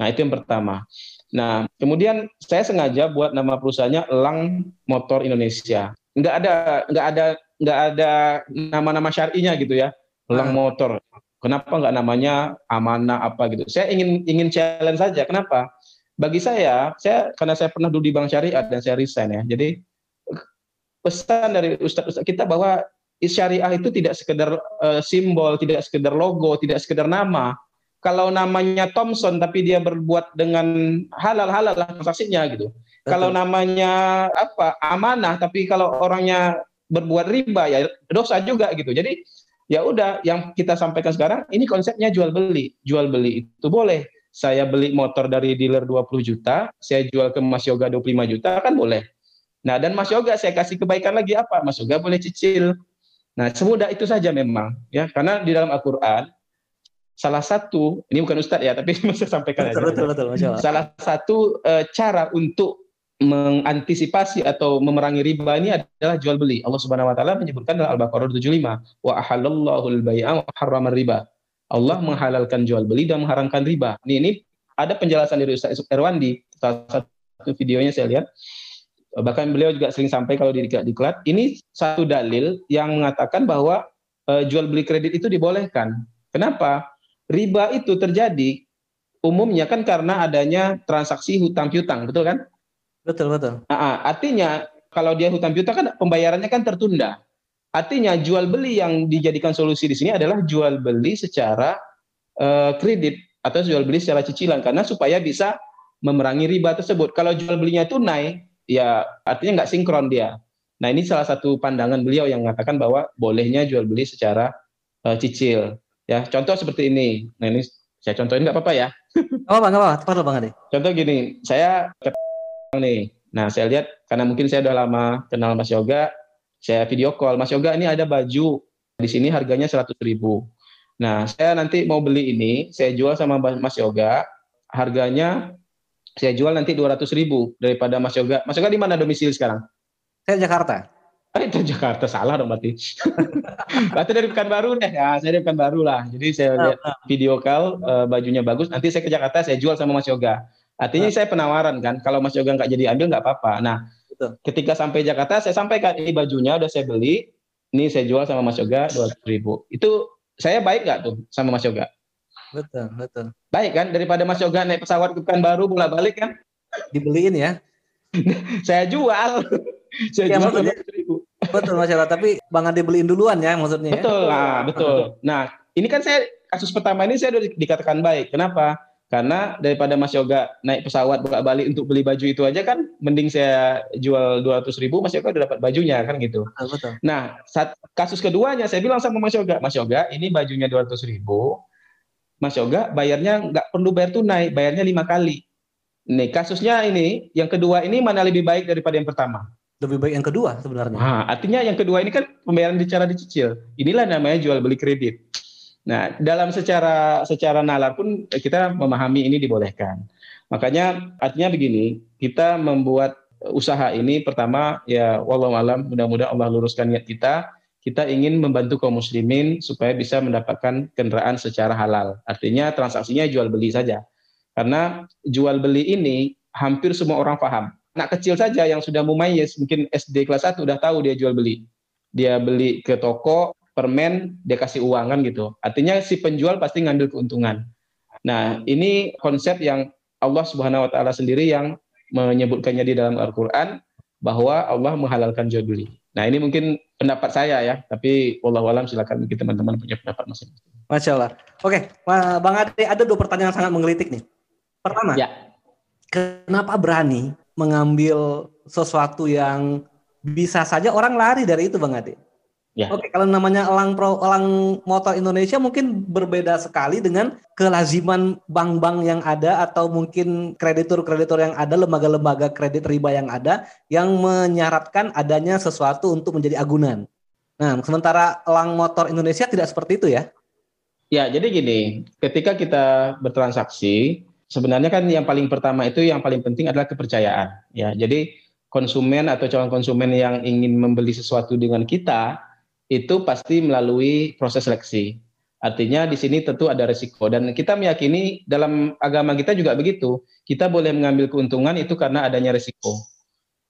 Nah, itu yang pertama. Nah, kemudian saya sengaja buat nama perusahaannya Elang Motor Indonesia. Enggak ada enggak ada enggak ada nama-nama syar'inya gitu ya. Elang ah. Motor. Kenapa nggak namanya amanah apa gitu? Saya ingin ingin challenge saja. Kenapa? Bagi saya, saya karena saya pernah dulu di Bank Syariah dan saya resign ya. Jadi pesan dari Ustadz Ustadz kita bahwa syariah itu tidak sekedar uh, simbol, tidak sekedar logo, tidak sekedar nama. Kalau namanya Thompson tapi dia berbuat dengan halal-halal lah transaksinya gitu. Betul. Kalau namanya apa amanah tapi kalau orangnya berbuat riba ya dosa juga gitu. Jadi ya udah yang kita sampaikan sekarang ini konsepnya jual beli. Jual beli itu boleh. Saya beli motor dari dealer 20 juta, saya jual ke Mas Yoga 25 juta kan boleh. Nah, dan Mas Yoga saya kasih kebaikan lagi apa? Mas Yoga boleh cicil. Nah, semudah itu saja memang ya, karena di dalam Al-Qur'an salah satu ini bukan ustadz ya, tapi saya sampaikan betul, aja. Betul, betul, salah satu uh, cara untuk mengantisipasi atau memerangi riba ini adalah jual beli. Allah Subhanahu wa taala menyebutkan dalam Al-Baqarah 75, wa ahallallahu al-bai'a wa harrama riba. Allah menghalalkan jual beli dan mengharamkan riba. Ini, ini ada penjelasan dari Ustaz Erwandi, salah satu videonya saya lihat. Bahkan beliau juga sering sampai kalau di diklat. Ini satu dalil yang mengatakan bahwa uh, jual beli kredit itu dibolehkan. Kenapa? Riba itu terjadi umumnya kan karena adanya transaksi hutang piutang, betul kan? Betul betul. Nah, artinya kalau dia hutang piutang kan pembayarannya kan tertunda. Artinya jual beli yang dijadikan solusi di sini adalah jual beli secara uh, kredit atau jual beli secara cicilan karena supaya bisa memerangi riba tersebut. Kalau jual belinya tunai, ya artinya nggak sinkron dia. Nah ini salah satu pandangan beliau yang mengatakan bahwa bolehnya jual beli secara uh, cicil. Ya contoh seperti ini. Nah ini saya contohin nggak apa-apa ya? Oh nggak apa-apa, tepat bang Ade. Contoh gini, saya nih. Nah saya lihat karena mungkin saya udah lama kenal Mas Yoga, saya video call, Mas Yoga ini ada baju di sini harganya 100 ribu. Nah, saya nanti mau beli ini, saya jual sama Mas Yoga, harganya saya jual nanti 200 ribu daripada Mas Yoga. Mas Yoga di mana domisili sekarang? Saya Jakarta. Eh, itu Jakarta salah dong berarti. berarti dari Pekanbaru deh. Ya, saya dari Pekanbaru lah. Jadi saya ah, lihat ah. video call uh, bajunya bagus. Nanti saya ke Jakarta saya jual sama Mas Yoga. Artinya nah. saya penawaran kan. Kalau Mas Yoga nggak jadi ambil nggak apa-apa. Nah, Betul. Ketika sampai Jakarta, saya sampaikan ini bajunya udah saya beli, ini saya jual sama Mas Yoga dua ribu. Itu saya baik nggak tuh sama Mas Yoga? Betul, betul. Baik kan daripada Mas Yoga naik pesawat ke baru bolak balik kan? Dibeliin ya? saya jual, saya ya, jual. Betul Mas Yoga, tapi Bang Ade beliin duluan ya maksudnya. Ya? Betul, ya? nah, betul. Nah ini kan saya kasus pertama ini saya udah dikatakan baik. Kenapa? Karena daripada Mas Yoga naik pesawat bolak balik untuk beli baju itu aja kan, mending saya jual 200 ribu, Mas Yoga udah dapat bajunya kan gitu. Betul. Nah, saat kasus keduanya saya bilang sama Mas Yoga, Mas Yoga ini bajunya 200 ribu, Mas Yoga bayarnya nggak perlu bayar tunai, bayarnya lima kali. Nih kasusnya ini, yang kedua ini mana lebih baik daripada yang pertama? Lebih baik yang kedua sebenarnya. Nah, artinya yang kedua ini kan pembayaran secara dicicil. Inilah namanya jual beli kredit. Nah, dalam secara secara nalar pun kita memahami ini dibolehkan. Makanya artinya begini, kita membuat usaha ini pertama ya wallahu alam mudah-mudahan Allah luruskan niat kita. Kita ingin membantu kaum muslimin supaya bisa mendapatkan kendaraan secara halal. Artinya transaksinya jual beli saja. Karena jual beli ini hampir semua orang paham. Anak kecil saja yang sudah mumayyiz, mungkin SD kelas 1 udah tahu dia jual beli. Dia beli ke toko, permen dia kasih uang kan gitu. Artinya si penjual pasti ngambil keuntungan. Nah, ini konsep yang Allah Subhanahu wa taala sendiri yang menyebutkannya di dalam Al-Qur'an bahwa Allah menghalalkan jual beli. Nah, ini mungkin pendapat saya ya, tapi Allah alam silakan mungkin teman-teman punya pendapat masing-masing. Masya Allah. Oke, Bang Ade, ada dua pertanyaan yang sangat menggelitik nih. Pertama, ya. kenapa berani mengambil sesuatu yang bisa saja orang lari dari itu, Bang Ade? Ya. Oke, kalau namanya elang pro elang motor Indonesia mungkin berbeda sekali dengan kelaziman bank-bank yang ada atau mungkin kreditur-kreditur yang ada, lembaga-lembaga kredit riba yang ada yang menyaratkan adanya sesuatu untuk menjadi agunan. Nah, sementara elang motor Indonesia tidak seperti itu ya? Ya, jadi gini, ketika kita bertransaksi, sebenarnya kan yang paling pertama itu yang paling penting adalah kepercayaan. Ya, jadi konsumen atau calon konsumen yang ingin membeli sesuatu dengan kita itu pasti melalui proses seleksi. Artinya di sini tentu ada risiko dan kita meyakini dalam agama kita juga begitu. Kita boleh mengambil keuntungan itu karena adanya risiko.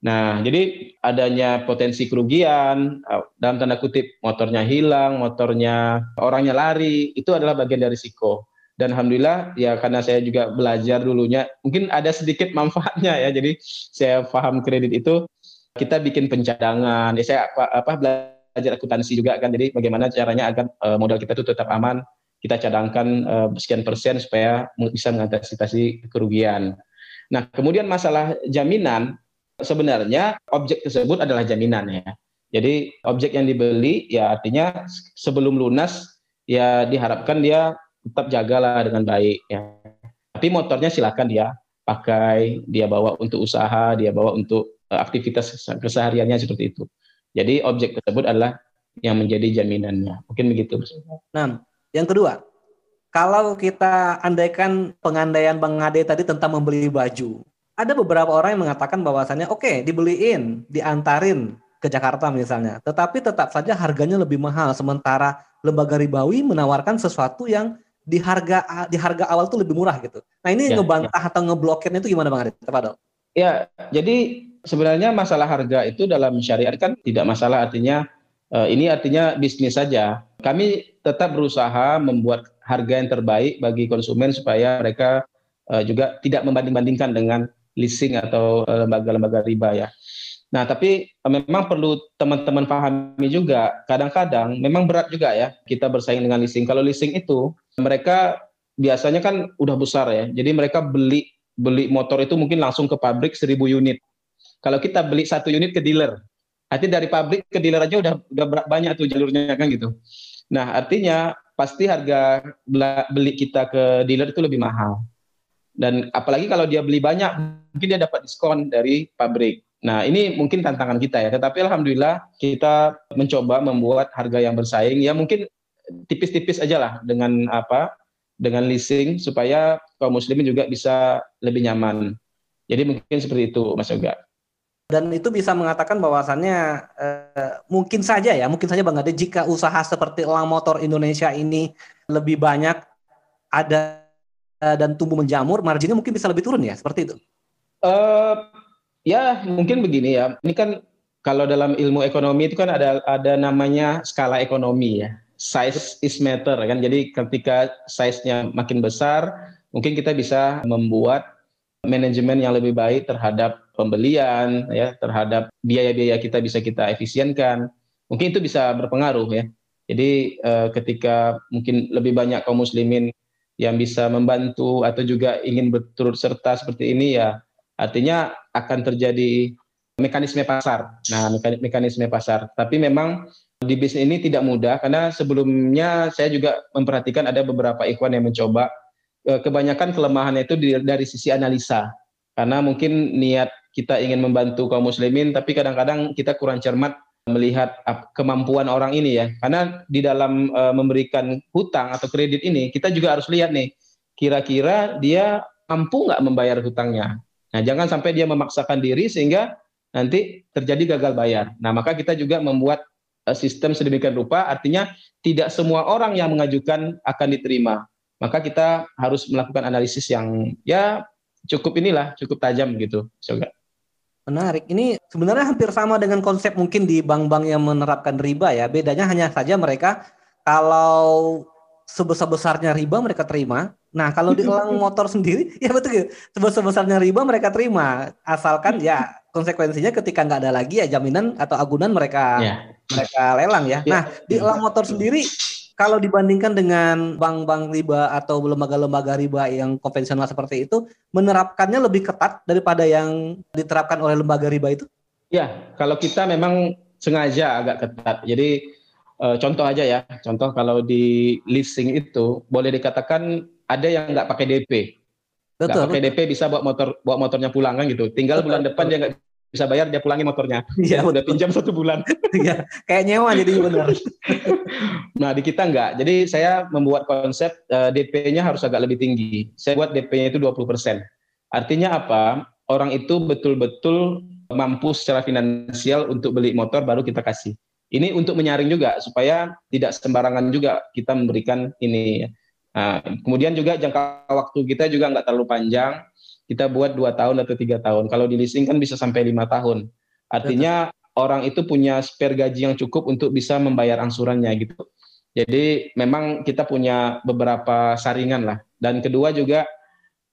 Nah, jadi adanya potensi kerugian, eh, dalam tanda kutip motornya hilang, motornya orangnya lari, itu adalah bagian dari risiko. Dan alhamdulillah ya karena saya juga belajar dulunya, mungkin ada sedikit manfaatnya ya. Jadi saya paham kredit itu kita bikin pencadangan. Ya saya apa, apa belajar belajar akuntansi juga kan. Jadi bagaimana caranya agar uh, modal kita itu tetap aman, kita cadangkan uh, sekian persen supaya bisa mengantisipasi kerugian. Nah, kemudian masalah jaminan sebenarnya objek tersebut adalah jaminan ya. Jadi objek yang dibeli ya artinya sebelum lunas ya diharapkan dia tetap jagalah dengan baik ya. Tapi motornya silakan dia pakai, dia bawa untuk usaha, dia bawa untuk eh, aktivitas kesehariannya seperti itu. Jadi objek tersebut adalah yang menjadi jaminannya. Mungkin begitu. Nah, yang kedua, kalau kita andaikan pengandaian Bang Ade tadi tentang membeli baju, ada beberapa orang yang mengatakan bahwasannya oke okay, dibeliin, diantarin ke Jakarta misalnya, tetapi tetap saja harganya lebih mahal sementara lembaga ribawi menawarkan sesuatu yang di harga di harga awal tuh lebih murah gitu. Nah ini ya, ngebantah ya. atau ngeblokirnya itu gimana Bang? Padahal. Ya, jadi sebenarnya masalah harga itu dalam syariat kan tidak masalah artinya uh, ini artinya bisnis saja. Kami tetap berusaha membuat harga yang terbaik bagi konsumen supaya mereka uh, juga tidak membanding-bandingkan dengan leasing atau lembaga-lembaga uh, riba ya. Nah, tapi memang perlu teman-teman pahami juga, kadang-kadang memang berat juga ya kita bersaing dengan leasing. Kalau leasing itu mereka biasanya kan udah besar ya, jadi mereka beli beli motor itu mungkin langsung ke pabrik 1000 unit. Kalau kita beli satu unit ke dealer, artinya dari pabrik ke dealer aja udah udah banyak tuh jalurnya kan gitu. Nah, artinya pasti harga beli kita ke dealer itu lebih mahal. Dan apalagi kalau dia beli banyak, mungkin dia dapat diskon dari pabrik. Nah, ini mungkin tantangan kita ya. Tetapi alhamdulillah kita mencoba membuat harga yang bersaing ya mungkin tipis-tipis aja lah dengan apa? dengan leasing supaya kaum muslimin juga bisa lebih nyaman. Jadi mungkin seperti itu Mas Yoga. Dan itu bisa mengatakan bahwasannya eh, mungkin saja ya, mungkin saja Bang Ade jika usaha seperti Elang Motor Indonesia ini lebih banyak ada eh, dan tumbuh menjamur, marginnya mungkin bisa lebih turun ya, seperti itu. Uh, Ya mungkin begini ya. Ini kan kalau dalam ilmu ekonomi itu kan ada ada namanya skala ekonomi ya. Size is matter kan. Jadi ketika size-nya makin besar, mungkin kita bisa membuat manajemen yang lebih baik terhadap pembelian ya, terhadap biaya-biaya kita bisa kita efisienkan. Mungkin itu bisa berpengaruh ya. Jadi eh, ketika mungkin lebih banyak kaum muslimin yang bisa membantu atau juga ingin berturut serta seperti ini ya Artinya akan terjadi mekanisme pasar. Nah, mekanisme pasar. Tapi memang di bisnis ini tidak mudah karena sebelumnya saya juga memperhatikan ada beberapa ikhwan yang mencoba eh, kebanyakan kelemahannya itu dari sisi analisa. Karena mungkin niat kita ingin membantu kaum muslimin tapi kadang-kadang kita kurang cermat melihat kemampuan orang ini ya. Karena di dalam uh, memberikan hutang atau kredit ini kita juga harus lihat nih kira-kira dia mampu nggak membayar hutangnya. Nah, jangan sampai dia memaksakan diri sehingga nanti terjadi gagal bayar. Nah, maka kita juga membuat eh, sistem sedemikian rupa, artinya tidak semua orang yang mengajukan akan diterima. Maka kita harus melakukan analisis yang ya cukup inilah, cukup tajam gitu. Menarik. Ini sebenarnya hampir sama dengan konsep mungkin di bank-bank yang menerapkan riba ya. Bedanya hanya saja mereka kalau sebesar-besarnya riba mereka terima. Nah, kalau di elang motor sendiri, ya betul gitu. Sebesar-besarnya riba mereka terima. Asalkan ya konsekuensinya ketika nggak ada lagi ya jaminan atau agunan mereka yeah. mereka lelang ya. Yeah. Nah, di elang motor sendiri kalau dibandingkan dengan bank-bank riba atau lembaga-lembaga riba yang konvensional seperti itu, menerapkannya lebih ketat daripada yang diterapkan oleh lembaga riba itu? Ya, kalau kita memang sengaja agak ketat. Jadi Uh, contoh aja ya, contoh kalau di leasing itu boleh dikatakan ada yang nggak pakai DP, nggak pakai DP bisa bawa motor bawa motornya pulang kan gitu. Tinggal betul, bulan betul. depan dia nggak bisa bayar dia pulangin motornya. Iya, udah pinjam satu bulan. Iya, kayak nyewa jadi benar. nah di kita nggak. Jadi saya membuat konsep uh, eh, DP-nya harus agak lebih tinggi. Saya buat DP-nya itu 20%. Artinya apa? Orang itu betul-betul mampu secara finansial untuk beli motor baru kita kasih. Ini untuk menyaring juga supaya tidak sembarangan juga kita memberikan ini. Nah, kemudian juga jangka waktu kita juga nggak terlalu panjang. Kita buat dua tahun atau tiga tahun. Kalau di leasing kan bisa sampai lima tahun. Artinya Betul. orang itu punya spare gaji yang cukup untuk bisa membayar angsurannya gitu. Jadi memang kita punya beberapa saringan lah. Dan kedua juga,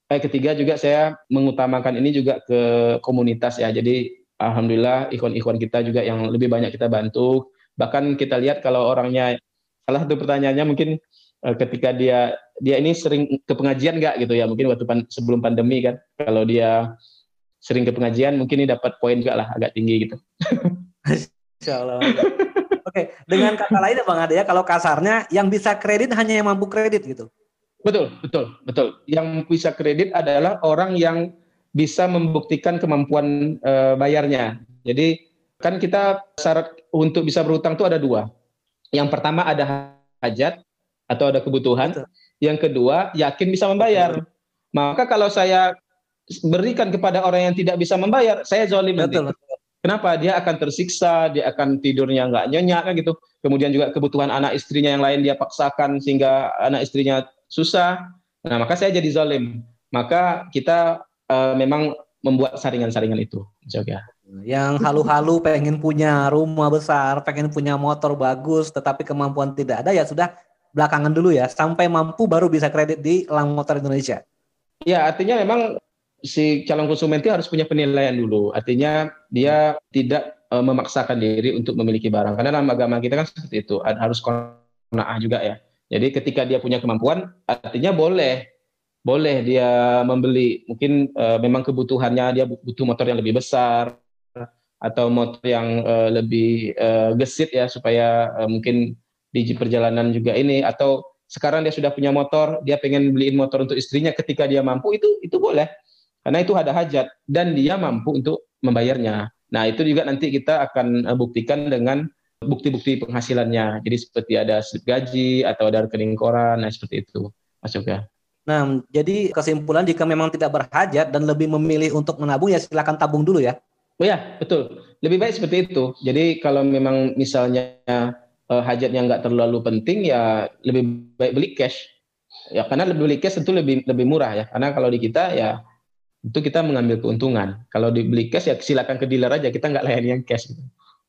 eh, ketiga juga saya mengutamakan ini juga ke komunitas ya. Jadi alhamdulillah ikhwan-ikhwan kita juga yang lebih banyak kita bantu. Bahkan kita lihat kalau orangnya salah satu pertanyaannya mungkin ketika dia dia ini sering ke pengajian nggak gitu ya mungkin waktu pan, sebelum pandemi kan kalau dia sering ke pengajian mungkin ini dapat poin juga lah agak tinggi gitu. Insya Allah. Oke, dengan kata lain Bang Ade ya, kalau kasarnya yang bisa kredit hanya yang mampu kredit gitu. Betul, betul, betul. Yang bisa kredit adalah orang yang bisa membuktikan kemampuan uh, bayarnya. Jadi kan kita syarat untuk bisa berutang itu ada dua. Yang pertama ada hajat atau ada kebutuhan. Betul. Yang kedua yakin bisa membayar. Betul. Maka kalau saya berikan kepada orang yang tidak bisa membayar, saya zolim Betul. Kenapa? Dia akan tersiksa, dia akan tidurnya nggak nyenyak kan gitu. Kemudian juga kebutuhan anak istrinya yang lain dia paksakan sehingga anak istrinya susah. Nah, maka saya jadi zalim. Maka kita uh, memang membuat saringan-saringan itu. Juga. Yang halu-halu pengen punya rumah besar, pengen punya motor bagus, tetapi kemampuan tidak ada, ya sudah belakangan dulu ya, sampai mampu baru bisa kredit di Elang Motor Indonesia. Ya, artinya memang si calon konsumen itu harus punya penilaian dulu. Artinya dia tidak uh, memaksakan diri untuk memiliki barang. Karena dalam agama kita kan seperti itu, harus kona'ah juga ya. Jadi ketika dia punya kemampuan, artinya boleh boleh dia membeli mungkin uh, memang kebutuhannya dia butuh motor yang lebih besar atau motor yang uh, lebih gesit ya supaya mungkin di perjalanan juga ini atau sekarang dia sudah punya motor dia pengen beliin motor untuk istrinya ketika dia mampu itu itu boleh karena itu ada hajat dan dia mampu untuk membayarnya nah itu juga nanti kita akan buktikan dengan bukti-bukti penghasilannya jadi seperti ada slip gaji atau ada rekening koran nah seperti itu Mas Yoga. Nah, jadi kesimpulan jika memang tidak berhajat dan lebih memilih untuk menabung ya silakan tabung dulu ya. Oh ya, betul. Lebih baik seperti itu. Jadi kalau memang misalnya uh, hajatnya nggak terlalu penting ya lebih baik beli cash. Ya karena lebih beli cash tentu lebih lebih murah ya. Karena kalau di kita ya itu kita mengambil keuntungan. Kalau dibeli cash ya silakan ke dealer aja. Kita nggak layani yang cash.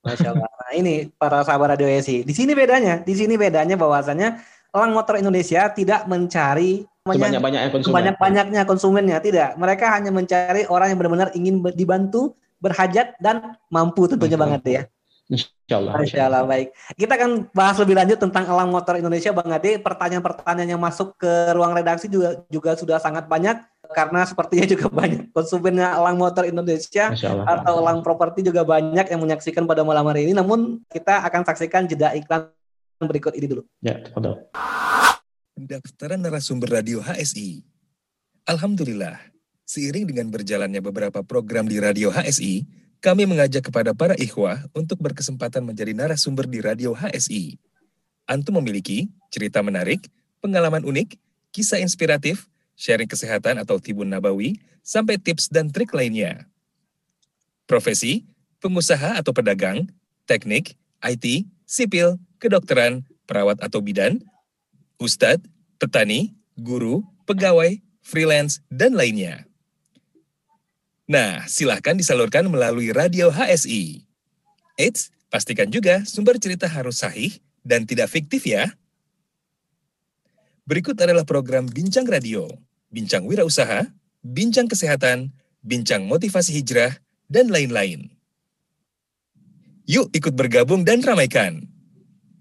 Masya Allah. Nah ini para sahabat radio ESI. Di sini bedanya. Di sini bedanya bahwasanya Elang Motor Indonesia tidak mencari banyak-banyaknya konsumen. Banyak-banyaknya konsumennya tidak. Mereka hanya mencari orang yang benar-benar ingin dibantu, berhajat dan mampu tentunya Bang Ade ya. Insya Allah. Insya Allah baik. Kita akan bahas lebih lanjut tentang Elang Motor Indonesia Bang Ade. Pertanyaan-pertanyaan yang masuk ke ruang redaksi juga juga sudah sangat banyak karena sepertinya juga banyak konsumennya Elang Motor Indonesia atau Elang Properti juga banyak yang menyaksikan pada malam hari ini. Namun kita akan saksikan jeda iklan berikut ini dulu. Ya, betul pendaftaran narasumber radio HSI. Alhamdulillah, seiring dengan berjalannya beberapa program di radio HSI, kami mengajak kepada para ikhwah untuk berkesempatan menjadi narasumber di radio HSI. Antum memiliki cerita menarik, pengalaman unik, kisah inspiratif, sharing kesehatan atau tibun nabawi, sampai tips dan trik lainnya. Profesi, pengusaha atau pedagang, teknik, IT, sipil, kedokteran, perawat atau bidan, ustadz, petani, guru, pegawai, freelance, dan lainnya. Nah, silahkan disalurkan melalui radio HSI. Eits, pastikan juga sumber cerita harus sahih dan tidak fiktif ya. Berikut adalah program Bincang Radio, Bincang Wirausaha, Bincang Kesehatan, Bincang Motivasi Hijrah, dan lain-lain. Yuk ikut bergabung dan ramaikan.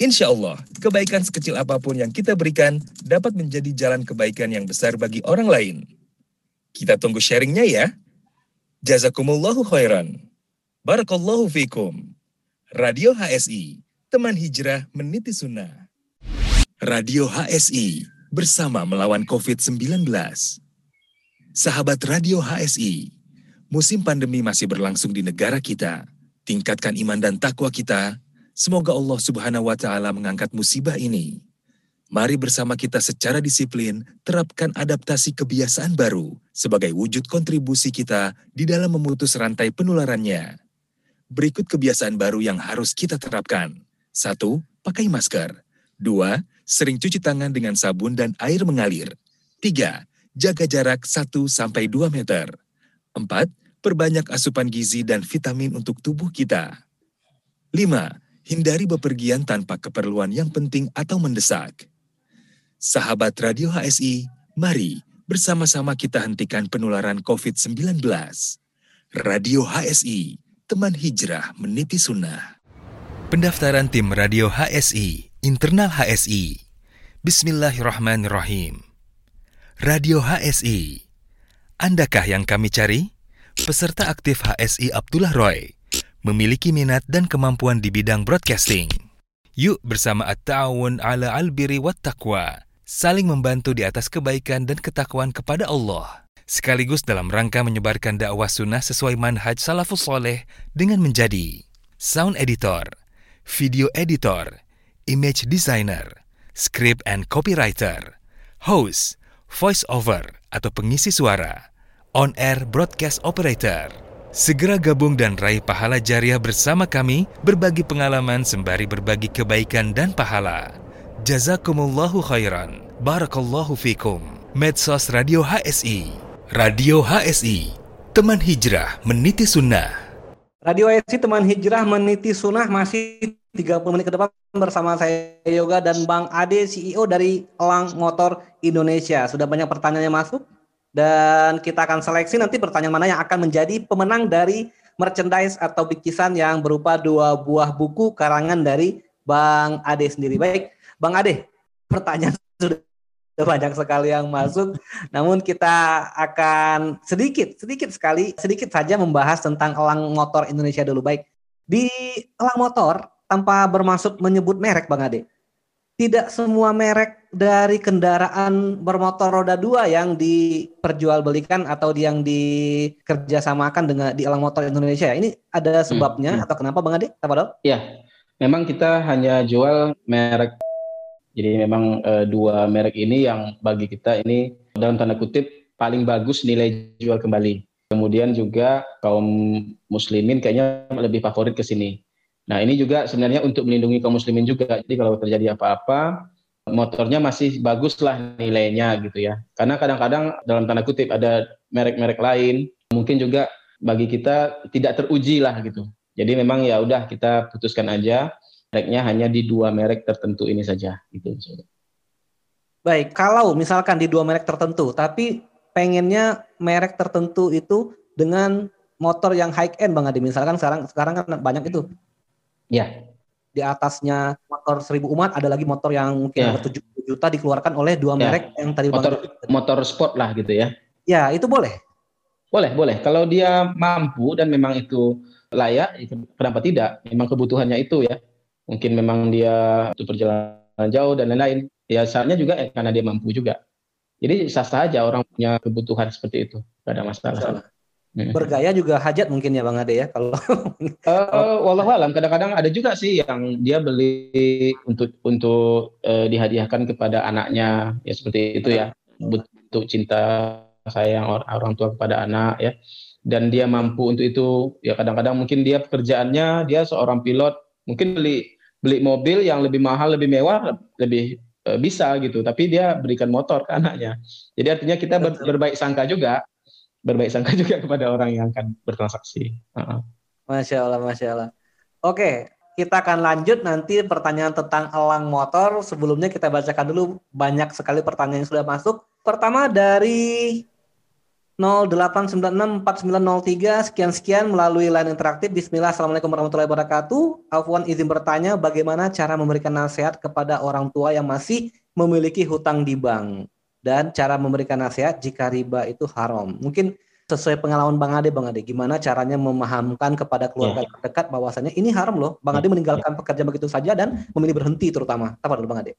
Insya Allah, kebaikan sekecil apa pun yang kita berikan dapat menjadi jalan kebaikan yang besar bagi orang lain. Kita tunggu sharingnya ya. Jazakumullahu khairan. Barakallahu fikum. Radio HSI, teman hijrah meniti sunnah. Radio HSI, bersama melawan COVID-19. Sahabat Radio HSI, musim pandemi masih berlangsung di negara kita. Tingkatkan iman dan takwa kita Semoga Allah Subhanahu wa Ta'ala mengangkat musibah ini. Mari bersama kita secara disiplin terapkan adaptasi kebiasaan baru sebagai wujud kontribusi kita di dalam memutus rantai penularannya. Berikut kebiasaan baru yang harus kita terapkan. Satu, pakai masker. Dua, sering cuci tangan dengan sabun dan air mengalir. Tiga, jaga jarak 1-2 meter. Empat, perbanyak asupan gizi dan vitamin untuk tubuh kita. Lima, hindari bepergian tanpa keperluan yang penting atau mendesak. Sahabat Radio HSI, mari bersama-sama kita hentikan penularan COVID-19. Radio HSI, teman hijrah meniti sunnah. Pendaftaran tim Radio HSI, internal HSI. Bismillahirrahmanirrahim. Radio HSI. Andakah yang kami cari? Peserta aktif HSI Abdullah Roy memiliki minat dan kemampuan di bidang broadcasting. Yuk bersama At-Ta'awun ala al-Biri wat Taqwa, saling membantu di atas kebaikan dan ketakwaan kepada Allah, sekaligus dalam rangka menyebarkan dakwah sunnah sesuai manhaj salafus soleh dengan menjadi sound editor, video editor, image designer, script and copywriter, host, voice over atau pengisi suara, on-air broadcast operator, Segera gabung dan raih pahala jariah bersama kami, berbagi pengalaman sembari berbagi kebaikan dan pahala. Jazakumullahu khairan. Barakallahu fikum. Medsos Radio HSI. Radio HSI. Teman hijrah meniti sunnah. Radio HSI Teman Hijrah meniti sunnah masih 30 menit ke depan bersama saya Yoga dan Bang Ade CEO dari Elang Motor Indonesia. Sudah banyak pertanyaan yang masuk dan kita akan seleksi nanti pertanyaan mana yang akan menjadi pemenang dari merchandise atau bikisan yang berupa dua buah buku karangan dari Bang Ade sendiri. Baik, Bang Ade, pertanyaan sudah banyak sekali yang masuk. Namun kita akan sedikit, sedikit sekali, sedikit saja membahas tentang elang motor Indonesia dulu. Baik, di elang motor tanpa bermaksud menyebut merek Bang Ade. Tidak semua merek dari kendaraan bermotor roda dua yang diperjualbelikan atau yang dikerjasamakan dengan di elang motor Indonesia. Ini ada sebabnya hmm, hmm. atau kenapa Bang Ade? Apa Ya, memang kita hanya jual merek jadi memang e, dua merek ini yang bagi kita ini dalam tanda kutip paling bagus nilai jual kembali. Kemudian juga kaum muslimin kayaknya lebih favorit ke sini. Nah ini juga sebenarnya untuk melindungi kaum muslimin juga. Jadi kalau terjadi apa-apa, motornya masih bagus lah nilainya gitu ya. Karena kadang-kadang dalam tanda kutip ada merek-merek lain, mungkin juga bagi kita tidak teruji lah gitu. Jadi memang ya udah kita putuskan aja mereknya hanya di dua merek tertentu ini saja gitu. Baik, kalau misalkan di dua merek tertentu, tapi pengennya merek tertentu itu dengan motor yang high end Bang Adi. Misalkan sekarang sekarang kan banyak itu. Ya. Di atasnya motor seribu umat ada lagi motor yang mungkin ya. 7 juta dikeluarkan oleh dua ya. merek yang tadi motor Bang motor sport lah gitu ya. Ya, itu boleh. Boleh, boleh. Kalau dia mampu dan memang itu layak, ya kenapa tidak? Memang kebutuhannya itu ya mungkin memang dia untuk perjalanan jauh dan lain-lain. Ya saatnya juga ya, karena dia mampu juga. Jadi sah saja orang punya kebutuhan seperti itu, tidak ada masalah. masalah. Hmm. Bergaya juga hajat mungkin ya Bang Ade ya kalau uh, walau alam kadang-kadang ada juga sih yang dia beli untuk untuk uh, dihadiahkan kepada anaknya ya seperti itu ya bentuk cinta sayang orang, orang tua kepada anak ya dan dia mampu untuk itu ya kadang-kadang mungkin dia pekerjaannya dia seorang pilot mungkin beli beli mobil yang lebih mahal, lebih mewah, lebih e, bisa gitu. Tapi dia berikan motor ke anaknya. Jadi artinya kita ber, berbaik sangka juga, berbaik sangka juga kepada orang yang akan bertransaksi. Uh-uh. Masya Allah, masya Allah. Oke, kita akan lanjut nanti pertanyaan tentang elang motor. Sebelumnya kita bacakan dulu banyak sekali pertanyaan yang sudah masuk. Pertama dari 08964903 sekian-sekian melalui line interaktif. Bismillah, Assalamualaikum warahmatullahi wabarakatuh. Afwan izin bertanya bagaimana cara memberikan nasihat kepada orang tua yang masih memiliki hutang di bank dan cara memberikan nasihat jika riba itu haram. Mungkin sesuai pengalaman Bang Ade, Bang Ade, gimana caranya memahamkan kepada keluarga ya. terdekat bahwasanya ini haram loh. Bang Ade ya. meninggalkan pekerjaan begitu saja dan memilih berhenti terutama. Apa dulu Bang Ade?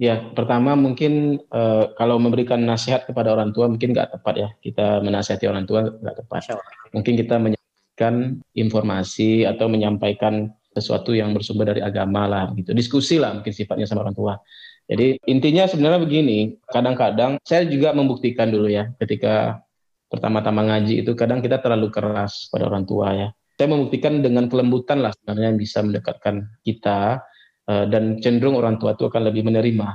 Ya, pertama mungkin uh, kalau memberikan nasihat kepada orang tua mungkin nggak tepat ya. Kita menasihati orang tua nggak tepat. Mungkin kita menyampaikan informasi atau menyampaikan sesuatu yang bersumber dari agama lah gitu. Diskusi lah mungkin sifatnya sama orang tua. Jadi intinya sebenarnya begini, kadang-kadang saya juga membuktikan dulu ya ketika pertama-tama ngaji itu kadang kita terlalu keras pada orang tua ya. Saya membuktikan dengan kelembutan lah sebenarnya yang bisa mendekatkan kita dan cenderung orang tua itu akan lebih menerima.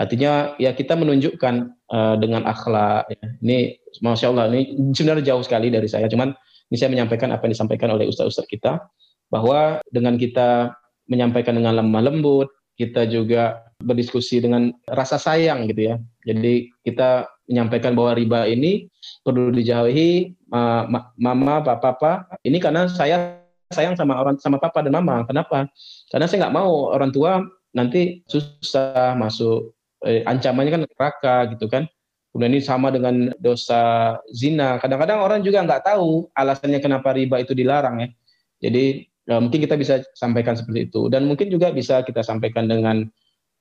Artinya ya kita menunjukkan uh, dengan akhlak. Ya. Ini masya Allah ini sebenarnya jauh sekali dari saya. Cuman ini saya menyampaikan apa yang disampaikan oleh ustaz-ustaz kita bahwa dengan kita menyampaikan dengan lemah lembut, kita juga berdiskusi dengan rasa sayang gitu ya. Jadi kita menyampaikan bahwa riba ini perlu dijauhi mama, papa, papa. Ini karena saya sayang sama orang sama papa dan mama. Kenapa? Karena saya nggak mau orang tua nanti susah masuk eh, ancamannya kan neraka gitu kan. Kemudian ini sama dengan dosa zina. Kadang-kadang orang juga nggak tahu alasannya kenapa riba itu dilarang ya. Jadi ya, mungkin kita bisa sampaikan seperti itu dan mungkin juga bisa kita sampaikan dengan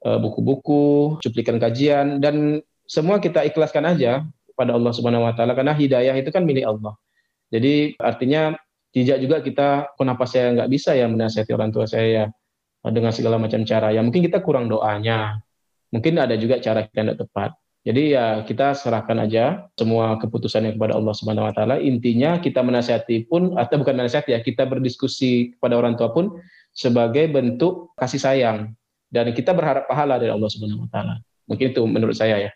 eh, buku-buku, cuplikan kajian dan semua kita ikhlaskan aja pada Allah Subhanahu wa taala karena hidayah itu kan milik Allah. Jadi artinya tidak juga kita kenapa saya nggak bisa ya menasihati orang tua saya ya dengan segala macam cara. Ya mungkin kita kurang doanya. Mungkin ada juga cara kita tidak tepat. Jadi ya kita serahkan aja semua keputusannya kepada Allah Subhanahu Wa Taala. Intinya kita menasihati pun atau bukan menasihati ya kita berdiskusi kepada orang tua pun sebagai bentuk kasih sayang. Dan kita berharap pahala dari Allah Subhanahu Wa Taala. Mungkin itu menurut saya ya.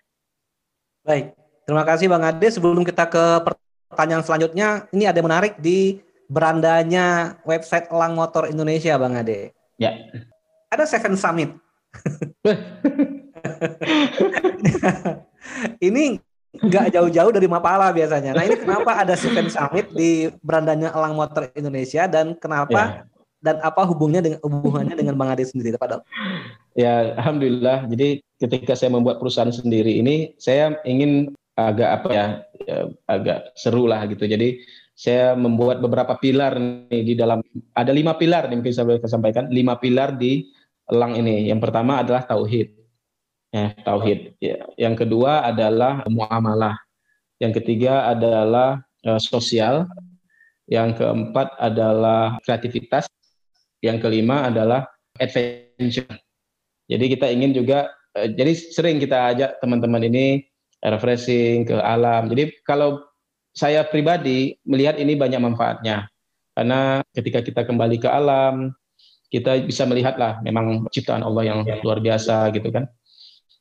Baik, terima kasih Bang Ade. Sebelum kita ke pertanyaan selanjutnya, ini ada yang menarik di berandanya website Elang Motor Indonesia, Bang Ade. Ya. Ada Seven Summit. ini nggak jauh-jauh dari Mapala biasanya. Nah ini kenapa ada Seven Summit di berandanya Elang Motor Indonesia dan kenapa ya. dan apa hubungnya dengan hubungannya dengan Bang Ade sendiri, Pak? Ya, alhamdulillah. Jadi ketika saya membuat perusahaan sendiri ini, saya ingin agak apa ya, ya agak seru lah gitu. Jadi saya membuat beberapa pilar nih di dalam ada lima pilar nih mungkin saya sampaikan lima pilar di elang ini. Yang pertama adalah tauhid ya tauhid. Ya. Yang kedua adalah muamalah. Yang ketiga adalah uh, sosial. Yang keempat adalah kreativitas. Yang kelima adalah adventure. Jadi kita ingin juga uh, jadi sering kita ajak teman-teman ini refreshing ke alam. Jadi kalau saya pribadi melihat ini banyak manfaatnya. Karena ketika kita kembali ke alam, kita bisa melihatlah memang ciptaan Allah yang luar biasa gitu kan.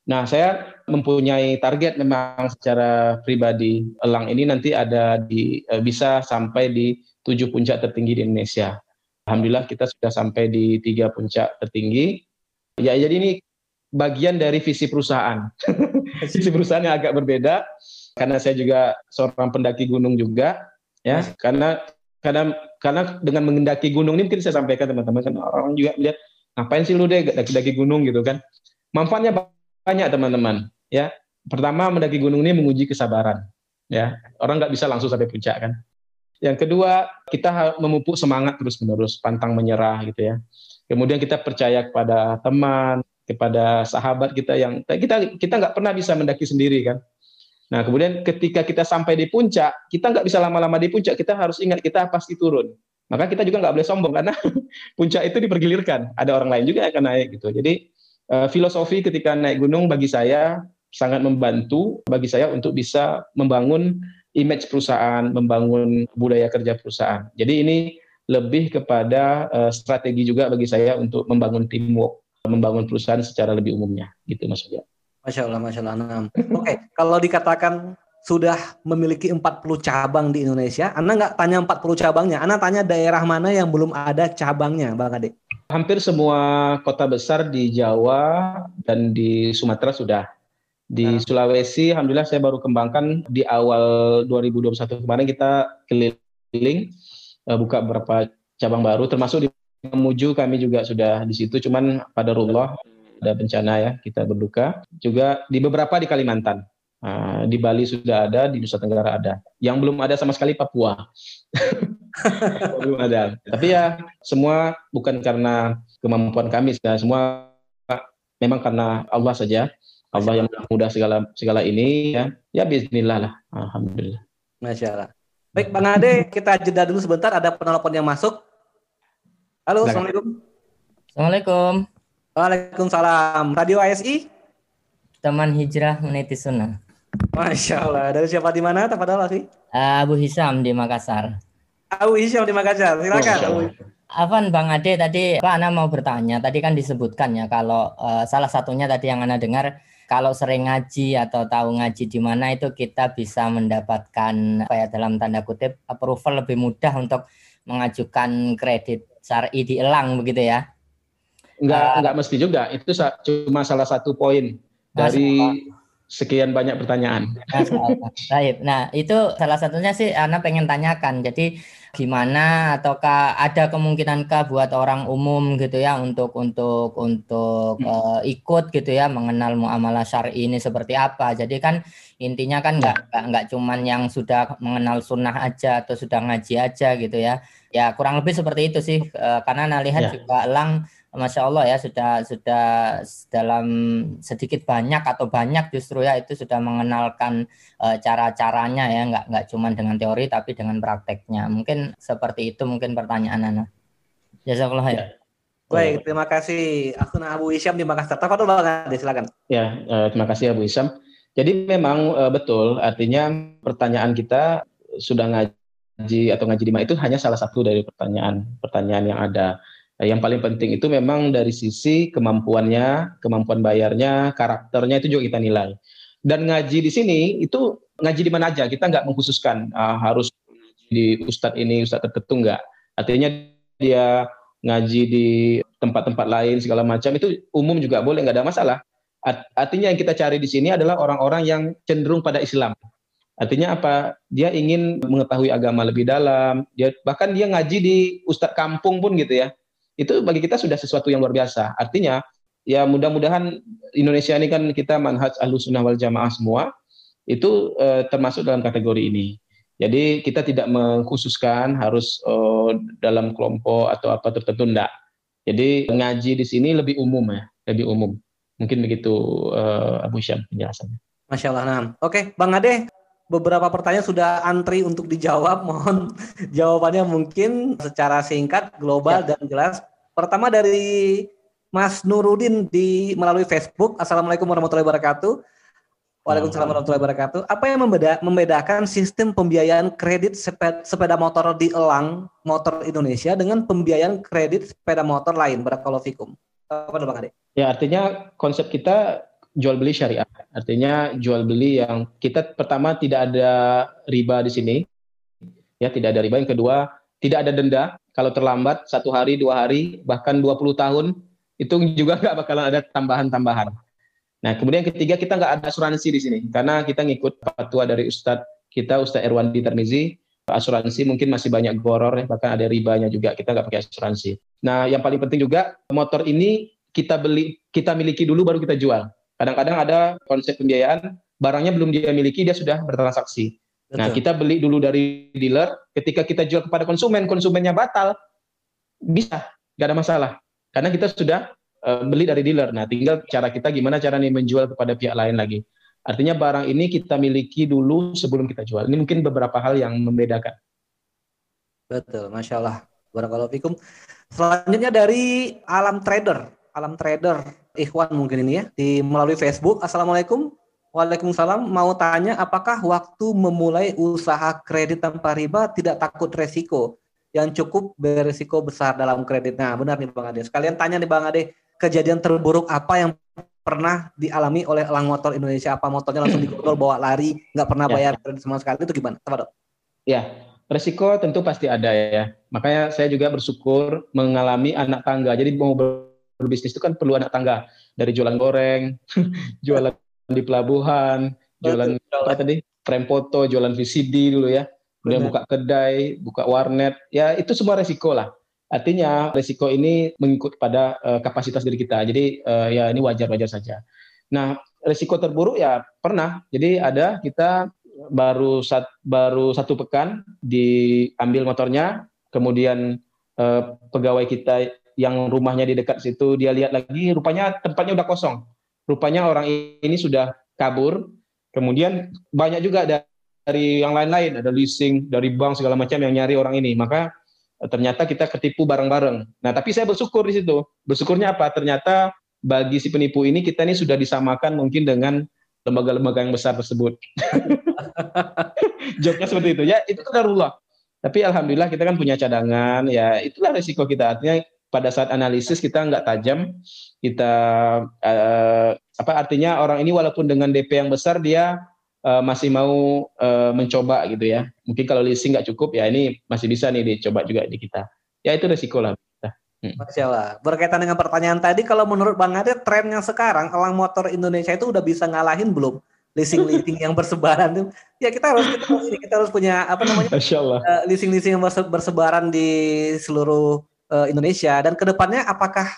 Nah, saya mempunyai target memang secara pribadi elang ini nanti ada di eh, bisa sampai di tujuh puncak tertinggi di Indonesia. Alhamdulillah kita sudah sampai di tiga puncak tertinggi. Ya, jadi ini bagian dari visi perusahaan. visi perusahaan yang agak berbeda karena saya juga seorang pendaki gunung juga, ya. Karena karena karena dengan mengendaki gunung ini mungkin saya sampaikan teman-teman kan orang juga lihat ngapain sih lu deh daki-daki gunung? gitu kan. Manfaatnya banyak teman-teman ya. Pertama mendaki gunung ini menguji kesabaran ya. Orang nggak bisa langsung sampai puncak kan. Yang kedua kita memupuk semangat terus menerus pantang menyerah gitu ya. Kemudian kita percaya kepada teman kepada sahabat kita yang kita kita nggak pernah bisa mendaki sendiri kan nah kemudian ketika kita sampai di puncak kita nggak bisa lama-lama di puncak. Kita harus ingat kita pasti turun maka kita juga nggak boleh sombong karena puncak itu dipergilirkan. Ada orang lain juga yang akan naik gitu. Jadi Eh, filosofi ketika naik gunung bagi saya sangat membantu bagi saya untuk bisa membangun image perusahaan, membangun budaya kerja perusahaan. Jadi ini lebih kepada uh, strategi juga bagi saya untuk membangun teamwork, membangun perusahaan secara lebih umumnya, gitu Mas Uja. Masya Allah, Masya Allah. Oke, okay. kalau dikatakan sudah memiliki 40 cabang di Indonesia, Anda nggak tanya 40 cabangnya, Anda tanya daerah mana yang belum ada cabangnya, Bang Ade? hampir semua kota besar di Jawa dan di Sumatera sudah. Di nah. Sulawesi, alhamdulillah saya baru kembangkan di awal 2021 kemarin kita keliling eh, buka beberapa cabang baru, termasuk di Mamuju kami juga sudah di situ. Cuman pada Allah ada bencana ya kita berduka. Juga di beberapa di Kalimantan. Nah, di Bali sudah ada, di Nusa Tenggara ada. Yang belum ada sama sekali Papua. belum ada. Tapi ya semua bukan karena kemampuan kami, semua memang karena Allah saja. Allah yang mudah segala segala ini ya. Ya bismillah lah. Alhamdulillah. Masya Allah. Baik Bang Ade, kita jeda dulu sebentar. Ada penelpon yang masuk. Halo, Assalamualaikum. Assalamualaikum. Waalaikumsalam. Radio ASI? Teman Hijrah Meniti Sunnah. Masya Allah. Dari siapa di mana? Tafadhol sih? Abu Hisam di Makassar. Abu Hisam di Makassar. Silakan. Oh, Afan Bang Ade tadi Pak Ana mau bertanya. Tadi kan disebutkan ya kalau uh, salah satunya tadi yang Ana dengar kalau sering ngaji atau tahu ngaji di mana itu kita bisa mendapatkan apa ya dalam tanda kutip approval lebih mudah untuk mengajukan kredit syar'i di Elang begitu ya. Enggak uh, enggak mesti juga. Itu cuma salah satu poin dari sekian banyak pertanyaan. Baik. Nah, itu salah satunya sih Ana pengen tanyakan. Jadi gimana ataukah ada kemungkinankah buat orang umum gitu ya untuk untuk untuk hmm. uh, ikut gitu ya mengenal muamalah syar'i ini seperti apa. Jadi kan intinya kan nggak ya. nggak cuman yang sudah mengenal sunnah aja atau sudah ngaji aja gitu ya. Ya kurang lebih seperti itu sih uh, karena Ana lihat ya. juga lang Masya Allah ya sudah sudah dalam sedikit banyak atau banyak justru ya itu sudah mengenalkan uh, cara-caranya ya nggak nggak cuma dengan teori tapi dengan prakteknya mungkin seperti itu mungkin pertanyaan Anda. Jazakallah ya. Baik, terima kasih. Aku Abu Isyam di Makassar. Tafadhol Bang silakan. Ya, uh, terima kasih Abu Isyam. Jadi memang uh, betul artinya pertanyaan kita sudah ngaji atau ngaji di mana itu hanya salah satu dari pertanyaan pertanyaan yang ada yang paling penting itu memang dari sisi kemampuannya, kemampuan bayarnya, karakternya itu juga kita nilai. Dan ngaji di sini itu ngaji di mana aja, kita nggak mengkhususkan uh, harus di ustadz ini, ustadz tertentu nggak. Artinya dia ngaji di tempat-tempat lain segala macam itu umum juga boleh nggak ada masalah. Artinya yang kita cari di sini adalah orang-orang yang cenderung pada Islam. Artinya apa? Dia ingin mengetahui agama lebih dalam. Dia bahkan dia ngaji di ustadz kampung pun gitu ya itu bagi kita sudah sesuatu yang luar biasa. Artinya ya mudah-mudahan Indonesia ini kan kita manhaj sunnah wal jamaah semua itu eh, termasuk dalam kategori ini. Jadi kita tidak mengkhususkan harus oh, dalam kelompok atau apa tertentu enggak. Jadi ngaji di sini lebih umum ya, lebih umum. Mungkin begitu uh, Abu Syam penjelasannya. Masya Allah. Nah. Oke, Bang Ade, beberapa pertanyaan sudah antri untuk dijawab. Mohon jawabannya mungkin secara singkat, global ya. dan jelas. Pertama dari Mas Nurudin di melalui Facebook. Assalamualaikum warahmatullahi wabarakatuh. Waalaikumsalam warahmatullahi wabarakatuh. Apa yang membeda, membedakan sistem pembiayaan kredit sepeda, sepeda motor di Elang Motor Indonesia dengan pembiayaan kredit sepeda motor lain? Barakallahu fikum. Apa Bang Ade? Ya, artinya konsep kita jual beli syariah. Artinya jual beli yang kita pertama tidak ada riba di sini, ya tidak ada riba. Yang kedua tidak ada denda. Kalau terlambat satu hari, dua hari, bahkan 20 tahun itu juga nggak bakalan ada tambahan-tambahan. Nah kemudian ketiga kita nggak ada asuransi di sini karena kita ngikut fatwa dari Ustadz kita Ustadz Erwandi Tarmizi asuransi mungkin masih banyak goror ya bahkan ada ribanya juga kita nggak pakai asuransi. Nah yang paling penting juga motor ini kita beli kita miliki dulu baru kita jual. Kadang-kadang ada konsep pembiayaan, barangnya belum dia miliki, dia sudah bertransaksi. Nah, Betul. Nah, kita beli dulu dari dealer, ketika kita jual kepada konsumen, konsumennya batal, bisa, nggak ada masalah. Karena kita sudah uh, beli dari dealer. Nah, tinggal cara kita gimana cara nih menjual kepada pihak lain lagi. Artinya barang ini kita miliki dulu sebelum kita jual. Ini mungkin beberapa hal yang membedakan. Betul, masya Allah. Barakallahu fikum. Selanjutnya dari Alam Trader. Alam Trader Ikhwan mungkin ini ya di melalui Facebook. Assalamualaikum. Waalaikumsalam. Mau tanya apakah waktu memulai usaha kredit tanpa riba tidak takut resiko yang cukup beresiko besar dalam kredit? Nah, benar nih Bang Ade. Sekalian tanya nih Bang Ade, kejadian terburuk apa yang pernah dialami oleh elang motor Indonesia? Apa motornya langsung digodol bawa lari, nggak pernah ya. bayar kredit sama sekali itu gimana? Coba dok. Ya, resiko tentu pasti ada ya. Makanya saya juga bersyukur mengalami anak tangga. Jadi mau berbisnis itu kan perlu anak tangga dari jualan goreng, jualan di pelabuhan, jualan apa tadi, frame foto, jualan VCD dulu ya, kemudian buka kedai, buka warnet, ya itu semua resiko lah. Artinya resiko ini mengikut pada uh, kapasitas diri kita. Jadi uh, ya ini wajar-wajar saja. Nah resiko terburuk ya pernah. Jadi ada kita baru sat, baru satu pekan diambil motornya, kemudian uh, pegawai kita yang rumahnya di dekat situ dia lihat lagi rupanya tempatnya udah kosong. Rupanya orang ini sudah kabur. Kemudian banyak juga dari yang lain-lain ada leasing dari bank segala macam yang nyari orang ini. Maka eh, ternyata kita ketipu bareng-bareng. Nah tapi saya bersyukur di situ. Bersyukurnya apa? Ternyata bagi si penipu ini kita ini sudah disamakan mungkin dengan lembaga-lembaga yang besar tersebut. Joknya seperti itu. Ya, itu kadarullah. Tapi alhamdulillah kita kan punya cadangan, ya itulah resiko kita. Artinya pada saat analisis kita nggak tajam, kita uh, apa artinya orang ini walaupun dengan DP yang besar dia uh, masih mau uh, mencoba gitu ya. Mungkin kalau leasing nggak cukup ya ini masih bisa nih dicoba juga di kita. Ya itu resiko lah. Hmm. Masya Allah. Berkaitan dengan pertanyaan tadi, kalau menurut Bang Ade, trennya sekarang elang motor Indonesia itu udah bisa ngalahin belum leasing-leasing yang bersebaran tuh? Ya kita harus kita, kita harus punya apa namanya? Masya Allah. leasing-leasing yang bersebaran di seluruh uh, Indonesia dan ke depannya apakah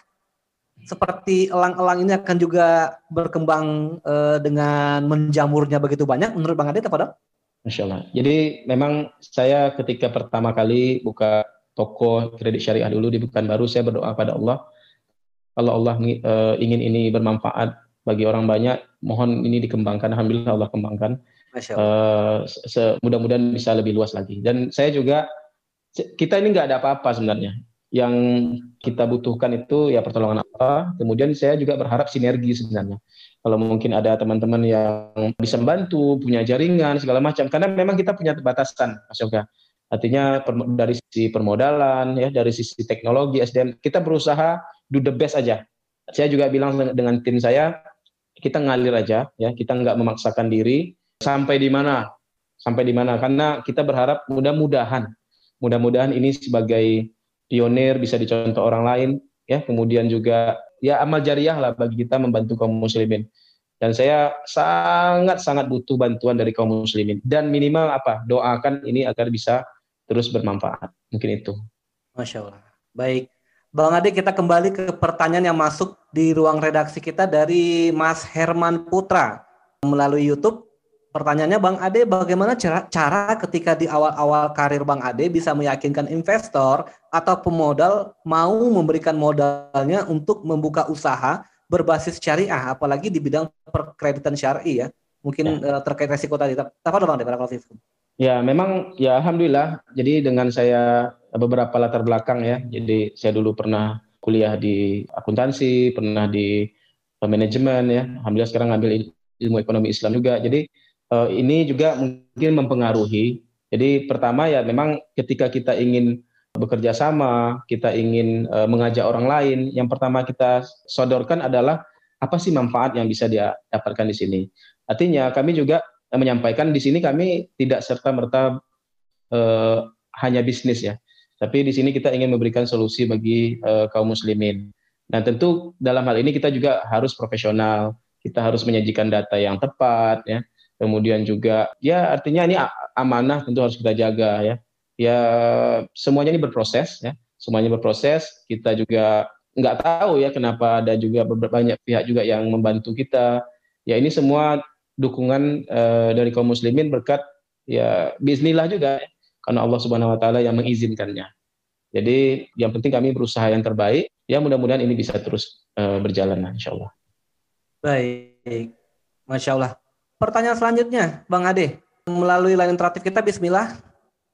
seperti elang-elang ini akan juga berkembang uh, dengan menjamurnya begitu banyak menurut Bang Ade apa dong? Masya Allah. Jadi memang saya ketika pertama kali buka toko kredit syariah dulu di Baru, saya berdoa pada Allah. Kalau Allah uh, ingin ini bermanfaat bagi orang banyak, mohon ini dikembangkan. Alhamdulillah Allah kembangkan. Masya Allah. Uh, mudah-mudahan bisa lebih luas lagi. Dan saya juga, kita ini nggak ada apa-apa sebenarnya yang kita butuhkan itu ya pertolongan apa. Kemudian saya juga berharap sinergi sebenarnya. Kalau mungkin ada teman-teman yang bisa membantu, punya jaringan segala macam. Karena memang kita punya batasan, Mas Yoga. Artinya dari sisi permodalan, ya, dari sisi teknologi SDM, kita berusaha do the best aja. Saya juga bilang dengan tim saya, kita ngalir aja, ya, kita nggak memaksakan diri sampai di mana, sampai di mana, karena kita berharap mudah-mudahan, mudah-mudahan ini sebagai pionir bisa dicontoh orang lain, ya, kemudian juga ya amal jariah lah bagi kita membantu kaum muslimin. Dan saya sangat-sangat butuh bantuan dari kaum muslimin. Dan minimal apa? Doakan ini agar bisa terus bermanfaat. Mungkin itu. Masya Allah. Baik. Bang Ade, kita kembali ke pertanyaan yang masuk di ruang redaksi kita dari Mas Herman Putra melalui YouTube. Pertanyaannya Bang Ade, bagaimana cara, cara ketika di awal-awal karir Bang Ade bisa meyakinkan investor atau pemodal mau memberikan modalnya untuk membuka usaha berbasis syariah, apalagi di bidang perkreditan syari ya. Mungkin ya. Uh, terkait resiko tadi. Apa dong Bang Ya, memang ya alhamdulillah. Jadi dengan saya beberapa latar belakang ya. Jadi saya dulu pernah kuliah di akuntansi, pernah di uh, manajemen ya. Alhamdulillah sekarang ngambil ilmu ekonomi Islam juga. Jadi uh, ini juga mungkin mempengaruhi. Jadi pertama ya memang ketika kita ingin bekerja sama, kita ingin uh, mengajak orang lain, yang pertama kita sodorkan adalah apa sih manfaat yang bisa dia dapatkan di sini. Artinya kami juga menyampaikan di sini kami tidak serta merta uh, hanya bisnis ya, tapi di sini kita ingin memberikan solusi bagi uh, kaum muslimin. Dan tentu dalam hal ini kita juga harus profesional, kita harus menyajikan data yang tepat ya. Kemudian juga ya artinya ini amanah tentu harus kita jaga ya ya semuanya ini berproses ya. Semuanya berproses. Kita juga nggak tahu ya kenapa ada juga banyak pihak juga yang membantu kita. Ya ini semua dukungan uh, dari kaum muslimin berkat ya Bismillah juga ya, karena Allah Subhanahu Wa Taala yang mengizinkannya. Jadi yang penting kami berusaha yang terbaik. Ya mudah-mudahan ini bisa terus uh, berjalan insya Allah baik. Masya Allah. Pertanyaan selanjutnya Bang Ade. Melalui line interaktif kita Bismillah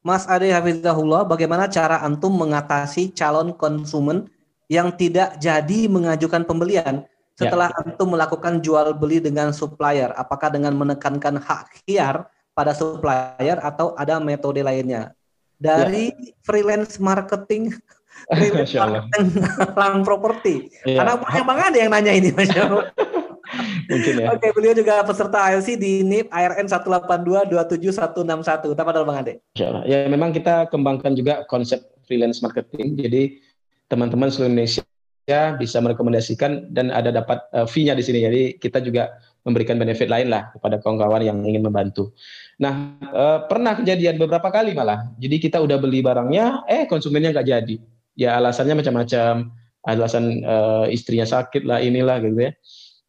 Mas Ade Hafizahullah, bagaimana cara antum mengatasi calon konsumen yang tidak jadi mengajukan pembelian setelah ya. antum melakukan jual beli dengan supplier? Apakah dengan menekankan hak kiar pada supplier atau ada metode lainnya? Dari ya. freelance marketing freelance marketing properti. Ya. Karena banyak banget ada yang nanya ini, Mas. Mungkin ya. Oke, beliau juga peserta ILC di NIP ARN 182 Apa Bang Ade? Ya, memang kita kembangkan juga konsep freelance marketing. Jadi teman-teman seluruh Indonesia bisa merekomendasikan dan ada dapat uh, fee-nya di sini. Jadi kita juga memberikan benefit lain lah kepada kawan-kawan yang ingin membantu. Nah, uh, pernah kejadian beberapa kali malah. Jadi kita udah beli barangnya, eh konsumennya nggak jadi. Ya alasannya macam-macam. Alasan uh, istrinya sakit lah, inilah gitu ya.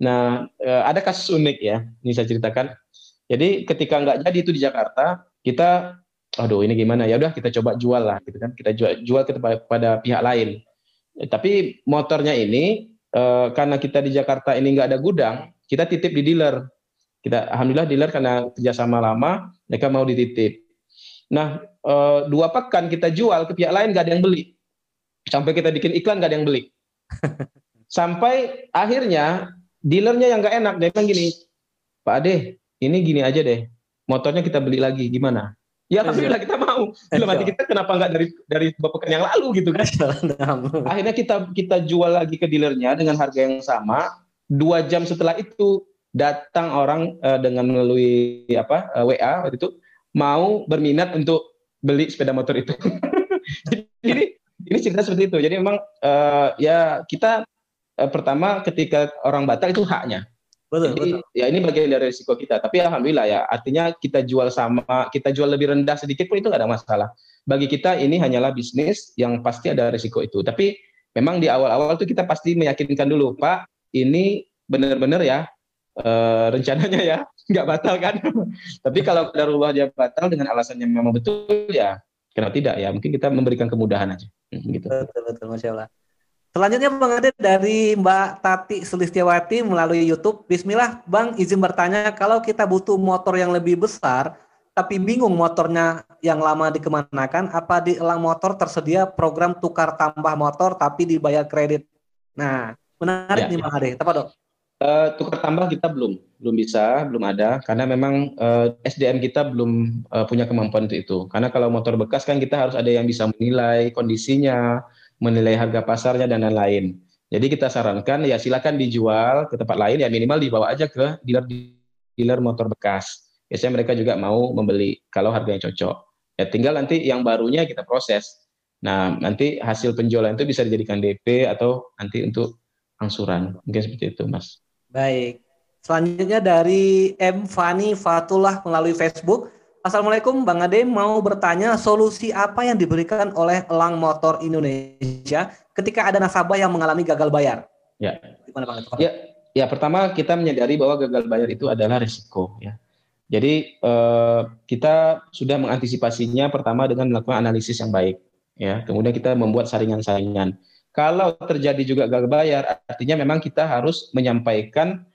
Nah, eh, ada kasus unik ya, ini saya ceritakan. Jadi ketika nggak jadi itu di Jakarta, kita, aduh ini gimana ya udah kita coba jual lah, gitu kan? Kita jual, jual kepada pihak lain. Ya, tapi motornya ini eh, karena kita di Jakarta ini nggak ada gudang, kita titip di dealer. Kita alhamdulillah dealer karena kerjasama lama, mereka mau dititip. Nah, eh, dua pekan kita jual ke pihak lain nggak ada yang beli. Sampai kita bikin iklan nggak ada yang beli. Sampai akhirnya dealernya yang nggak enak dia bilang gini Pak Ade ini gini aja deh motornya kita beli lagi gimana? Ya alhamdulillah kita mau. Dalam hati kita kenapa nggak dari dari beberapa pekan yang lalu? gitu kan. Akhirnya kita kita jual lagi ke dealernya dengan harga yang sama dua jam setelah itu datang orang uh, dengan melalui apa uh, eh, WA waktu itu mau berminat untuk beli sepeda motor itu. Jadi ini cerita seperti itu. Jadi memang uh, ya kita eh, pertama ketika orang batal itu haknya. Betul, Jadi, betul. Ya ini bagian dari risiko kita. Tapi alhamdulillah ya, artinya kita jual sama, kita jual lebih rendah sedikit pun itu nggak ada masalah. Bagi kita ini hanyalah bisnis yang pasti ada risiko itu. Tapi memang di awal-awal tuh kita pasti meyakinkan dulu, Pak, ini benar-benar ya eh, rencananya ya nggak batal kan. Tapi kalau darulah dia batal dengan alasannya memang betul ya, kenapa tidak ya? Mungkin kita memberikan kemudahan aja. Hmm, gitu. Betul betul, masya Allah. Selanjutnya Bang Ade dari Mbak Tati Sulistiawati melalui YouTube. Bismillah Bang izin bertanya kalau kita butuh motor yang lebih besar tapi bingung motornya yang lama dikemanakan, apa di elang motor tersedia program tukar tambah motor tapi dibayar kredit? Nah, menarik ya, nih ya. Bang Ade. Tepat dok? Uh, tukar tambah kita belum, belum bisa, belum ada, karena memang uh, eh, SDM kita belum uh, punya kemampuan untuk itu. Karena kalau motor bekas kan kita harus ada yang bisa menilai kondisinya, menilai harga pasarnya dan lain-lain. Jadi kita sarankan ya silakan dijual ke tempat lain ya minimal dibawa aja ke dealer dealer motor bekas. Biasanya mereka juga mau membeli kalau harganya cocok. Ya tinggal nanti yang barunya kita proses. Nah, nanti hasil penjualan itu bisa dijadikan DP atau nanti untuk angsuran. Mungkin seperti itu, Mas. Baik. Selanjutnya dari M. Fani Fatullah melalui Facebook. Assalamualaikum Bang Ade mau bertanya solusi apa yang diberikan oleh Elang Motor Indonesia ketika ada nasabah yang mengalami gagal bayar? Ya. Gimana Bang? Ya, ya pertama kita menyadari bahwa gagal bayar itu adalah risiko ya. Jadi eh, kita sudah mengantisipasinya pertama dengan melakukan analisis yang baik ya. Kemudian kita membuat saringan-saringan. Kalau terjadi juga gagal bayar, artinya memang kita harus menyampaikan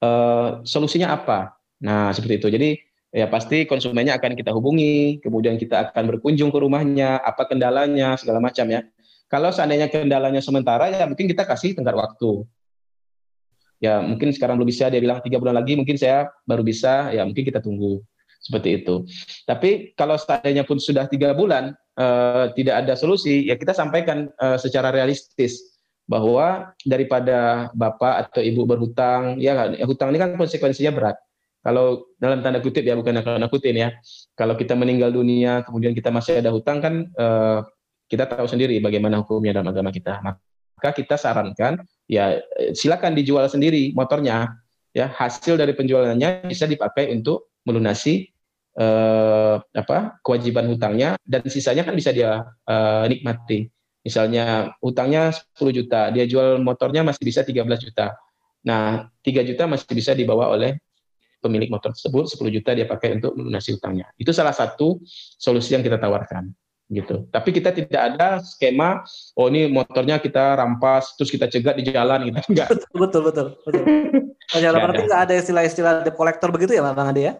uh, solusinya apa. Nah, seperti itu. Jadi ya pasti konsumennya akan kita hubungi, kemudian kita akan berkunjung ke rumahnya, apa kendalanya, segala macam ya. Kalau seandainya kendalanya sementara, ya mungkin kita kasih tenggat waktu. Ya mungkin sekarang belum bisa, dia bilang tiga bulan lagi, mungkin saya baru bisa, ya mungkin kita tunggu seperti itu. Tapi kalau seandainya pun sudah tiga bulan, uh, tidak ada solusi, ya kita sampaikan uh, secara realistis bahwa daripada bapak atau ibu berhutang, ya, hutang ini kan konsekuensinya berat. Kalau dalam tanda kutip ya bukan tanda kutip ya. Kalau kita meninggal dunia, kemudian kita masih ada hutang kan, uh, kita tahu sendiri bagaimana hukumnya dalam agama kita. Maka kita sarankan ya silakan dijual sendiri motornya. Ya hasil dari penjualannya bisa dipakai untuk melunasi eh, apa kewajiban hutangnya dan sisanya kan bisa dia eh, nikmati. Misalnya hutangnya 10 juta, dia jual motornya masih bisa 13 juta. Nah, 3 juta masih bisa dibawa oleh pemilik motor tersebut, 10 juta dia pakai untuk melunasi hutangnya. Itu salah satu solusi yang kita tawarkan gitu. Tapi kita tidak ada skema oh ini motornya kita rampas terus kita cegat di jalan gitu enggak. Betul betul betul. betul. berarti enggak ada istilah-istilah debt collector begitu ya Bang Ade ya?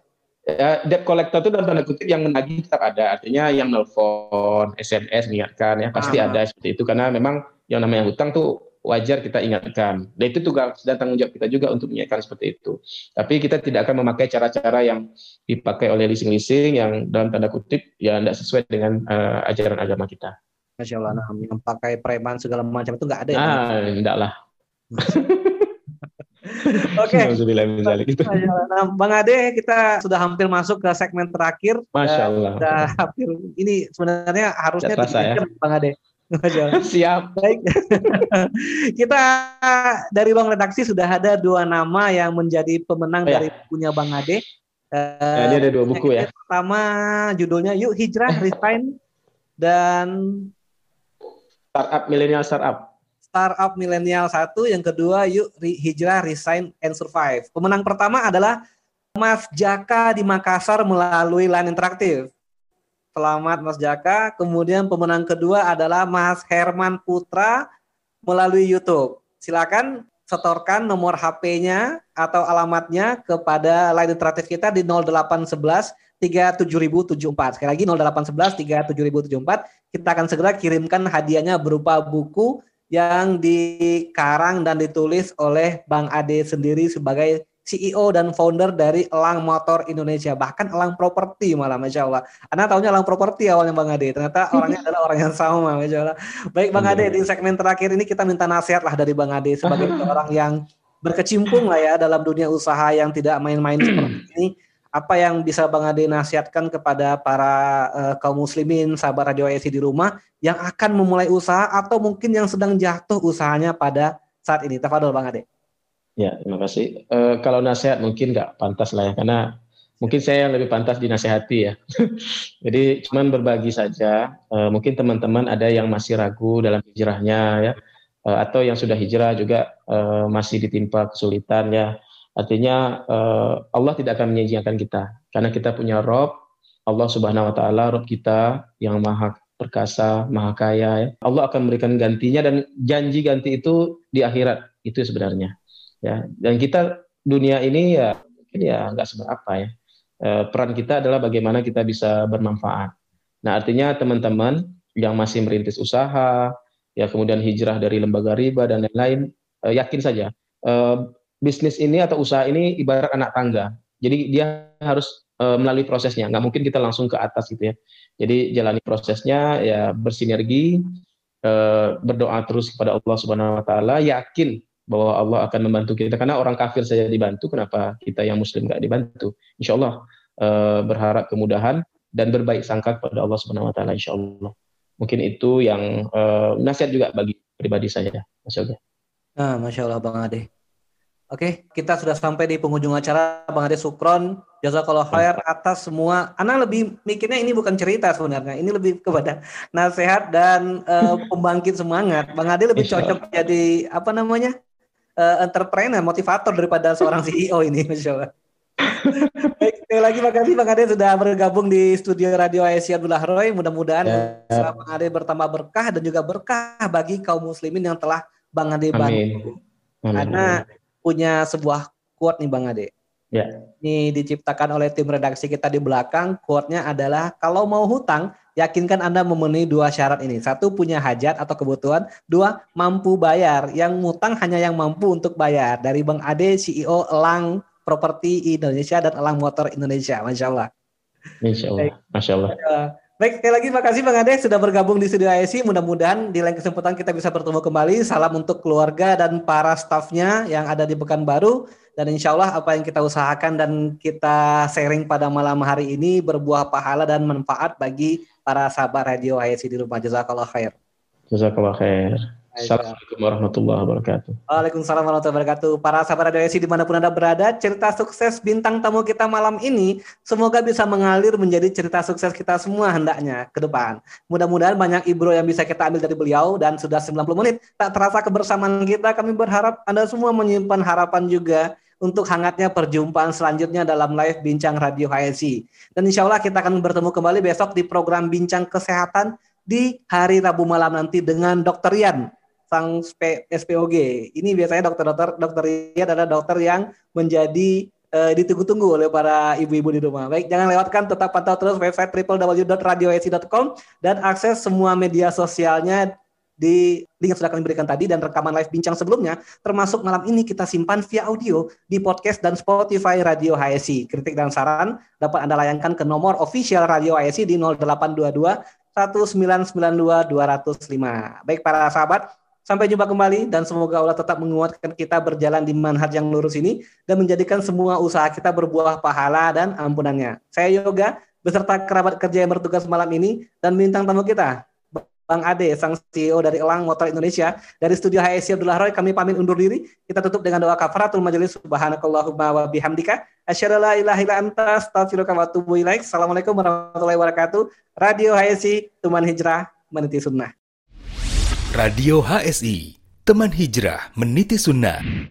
ya, debt collector itu dalam tanda kutip yang menagih tetap ada. Artinya yang nelfon, SMS mengingatkan ya pasti Aha. ada seperti itu karena memang yang namanya hutang tuh wajar kita ingatkan. Dan itu tugas dan tanggung jawab kita juga untuk mengingatkan seperti itu. Tapi kita tidak akan memakai cara-cara yang dipakai oleh leasing-leasing yang dalam tanda kutip ya tidak sesuai dengan uh, ajaran agama kita. Masya Allah, nah, yang pakai preman segala macam itu nggak ada ya? Ah, enggak lah. Oke. Okay. Nah, Bang Ade, kita sudah hampir masuk ke segmen terakhir. Masya Allah. Sudah hampir. Ini sebenarnya harusnya tiga ya. Bang Ade. Siap. Baik. kita dari ruang redaksi sudah ada dua nama yang menjadi pemenang oh, ya. dari punya Bang Ade. Uh, ini ada dua buku ya. Pertama judulnya Yuk Hijrah Refine dan Startup Millennial Startup startup milenial satu, yang kedua yuk hijrah, resign, and survive. Pemenang pertama adalah Mas Jaka di Makassar melalui line interaktif. Selamat Mas Jaka. Kemudian pemenang kedua adalah Mas Herman Putra melalui YouTube. Silakan setorkan nomor HP-nya atau alamatnya kepada line interaktif kita di 0811 37074. Sekali lagi 0811 37074. Kita akan segera kirimkan hadiahnya berupa buku yang dikarang dan ditulis oleh Bang Ade sendiri sebagai CEO dan founder dari Elang Motor Indonesia, bahkan Elang Properti malah, Masya Allah. Anda tahunya Elang Properti awalnya Bang Ade, ternyata orangnya adalah orang yang sama, Masya Allah. Baik Bang Ade, di segmen terakhir ini kita minta nasihat lah dari Bang Ade sebagai orang yang berkecimpung lah ya dalam dunia usaha yang tidak main-main seperti ini apa yang bisa Bang Ade nasihatkan kepada para uh, kaum muslimin sahabat Radio ASI di rumah yang akan memulai usaha atau mungkin yang sedang jatuh usahanya pada saat ini. Tafadol Bang Ade. Ya, terima kasih. Uh, kalau nasihat mungkin nggak pantas lah ya, karena mungkin saya yang lebih pantas dinasehati ya. Jadi cuman berbagi saja. Uh, mungkin teman-teman ada yang masih ragu dalam hijrahnya ya, uh, atau yang sudah hijrah juga uh, masih ditimpa kesulitan ya Artinya uh, Allah tidak akan menyanyiakan kita karena kita punya Rob Allah Subhanahu wa taala Rob kita yang maha perkasa, maha kaya ya. Allah akan memberikan gantinya dan janji ganti itu di akhirat itu sebenarnya. Ya, dan kita dunia ini ya ya nggak seberapa ya. E, peran kita adalah bagaimana kita bisa bermanfaat. Nah, artinya teman-teman yang masih merintis usaha, ya kemudian hijrah dari lembaga riba dan lain-lain, e, yakin saja e, bisnis ini atau usaha ini ibarat anak tangga. Jadi dia harus uh, melalui prosesnya. Nggak mungkin kita langsung ke atas gitu ya. Jadi jalani prosesnya ya bersinergi, uh, berdoa terus kepada Allah Subhanahu Wa Taala, yakin bahwa Allah akan membantu kita. Karena orang kafir saja dibantu, kenapa kita yang Muslim nggak dibantu? Insya Allah uh, berharap kemudahan dan berbaik sangka kepada Allah Subhanahu Wa Taala. Insya Allah. Mungkin itu yang uh, nasihat juga bagi pribadi saya, Mas Yoga. Nah, Masya Allah Bang Ade. Oke, kita sudah sampai di penghujung acara. Bang Ade Sukron, jazakallah khair atas semua. Anak lebih mikirnya ini bukan cerita sebenarnya. Ini lebih kepada nasihat dan uh, pembangkit semangat. Bang Ade lebih cocok jadi apa namanya? Uh, entrepreneur, motivator daripada seorang CEO ini, Masya Allah. Baik, sekali lagi makasih Bang Ade sudah bergabung di studio Radio Asia Abdullah Roy. Mudah-mudahan ya. Bang Ade bertambah berkah dan juga berkah bagi kaum muslimin yang telah Bang Ade bantu. Karena punya sebuah quote nih Bang Ade. Ya. Ini diciptakan oleh tim redaksi kita di belakang. Quote-nya adalah kalau mau hutang, yakinkan Anda memenuhi dua syarat ini. Satu, punya hajat atau kebutuhan. Dua, mampu bayar. Yang ngutang hanya yang mampu untuk bayar. Dari Bang Ade, CEO Elang Properti Indonesia dan Elang Motor Indonesia. Masya Allah. Masya Allah. Masya Allah. Baik, sekali lagi makasih Bang Ade sudah bergabung di studio ISI. Mudah-mudahan di lain kesempatan kita bisa bertemu kembali. Salam untuk keluarga dan para stafnya yang ada di Pekanbaru. Dan insya Allah apa yang kita usahakan dan kita sharing pada malam hari ini berbuah pahala dan manfaat bagi para sahabat radio ISI di rumah. Jazakallah khair. Jazakallah khair. Assalamualaikum warahmatullahi wabarakatuh. Waalaikumsalam warahmatullahi wabarakatuh. Para sahabat Radio di mana pun Anda berada, cerita sukses bintang tamu kita malam ini semoga bisa mengalir menjadi cerita sukses kita semua hendaknya ke depan. Mudah-mudahan banyak ibro yang bisa kita ambil dari beliau dan sudah 90 menit tak terasa kebersamaan kita. Kami berharap Anda semua menyimpan harapan juga untuk hangatnya perjumpaan selanjutnya dalam live Bincang Radio HSI. Dan insya Allah kita akan bertemu kembali besok di program Bincang Kesehatan di hari Rabu malam nanti dengan Dr. Rian sang SPOG. Ini biasanya dokter-dokter dokter ini adalah dokter yang menjadi uh, ditunggu-tunggu oleh para ibu-ibu di rumah. Baik, jangan lewatkan tetap pantau terus website www.radioesi.com dan akses semua media sosialnya di link yang sudah kami berikan tadi dan rekaman live bincang sebelumnya, termasuk malam ini kita simpan via audio di podcast dan Spotify Radio HSI. Kritik dan saran dapat Anda layangkan ke nomor official Radio HSI di 0822 1992 205. Baik para sahabat, Sampai jumpa kembali dan semoga Allah tetap menguatkan kita berjalan di manhaj yang lurus ini dan menjadikan semua usaha kita berbuah pahala dan ampunannya. Saya Yoga beserta kerabat kerja yang bertugas malam ini dan bintang tamu kita Bang Ade, sang CEO dari Elang Motor Indonesia. Dari studio HSI Abdullah Roy, kami pamit undur diri. Kita tutup dengan doa kafaratul majelis. Subhanakallahumma wa bihamdika. Asyhadu la ilaha anta wa atubu ilaik. Assalamualaikum warahmatullahi wabarakatuh. Radio HSI, Tuman Hijrah, Meniti Sunnah. Radio HSI, teman hijrah meniti sunnah.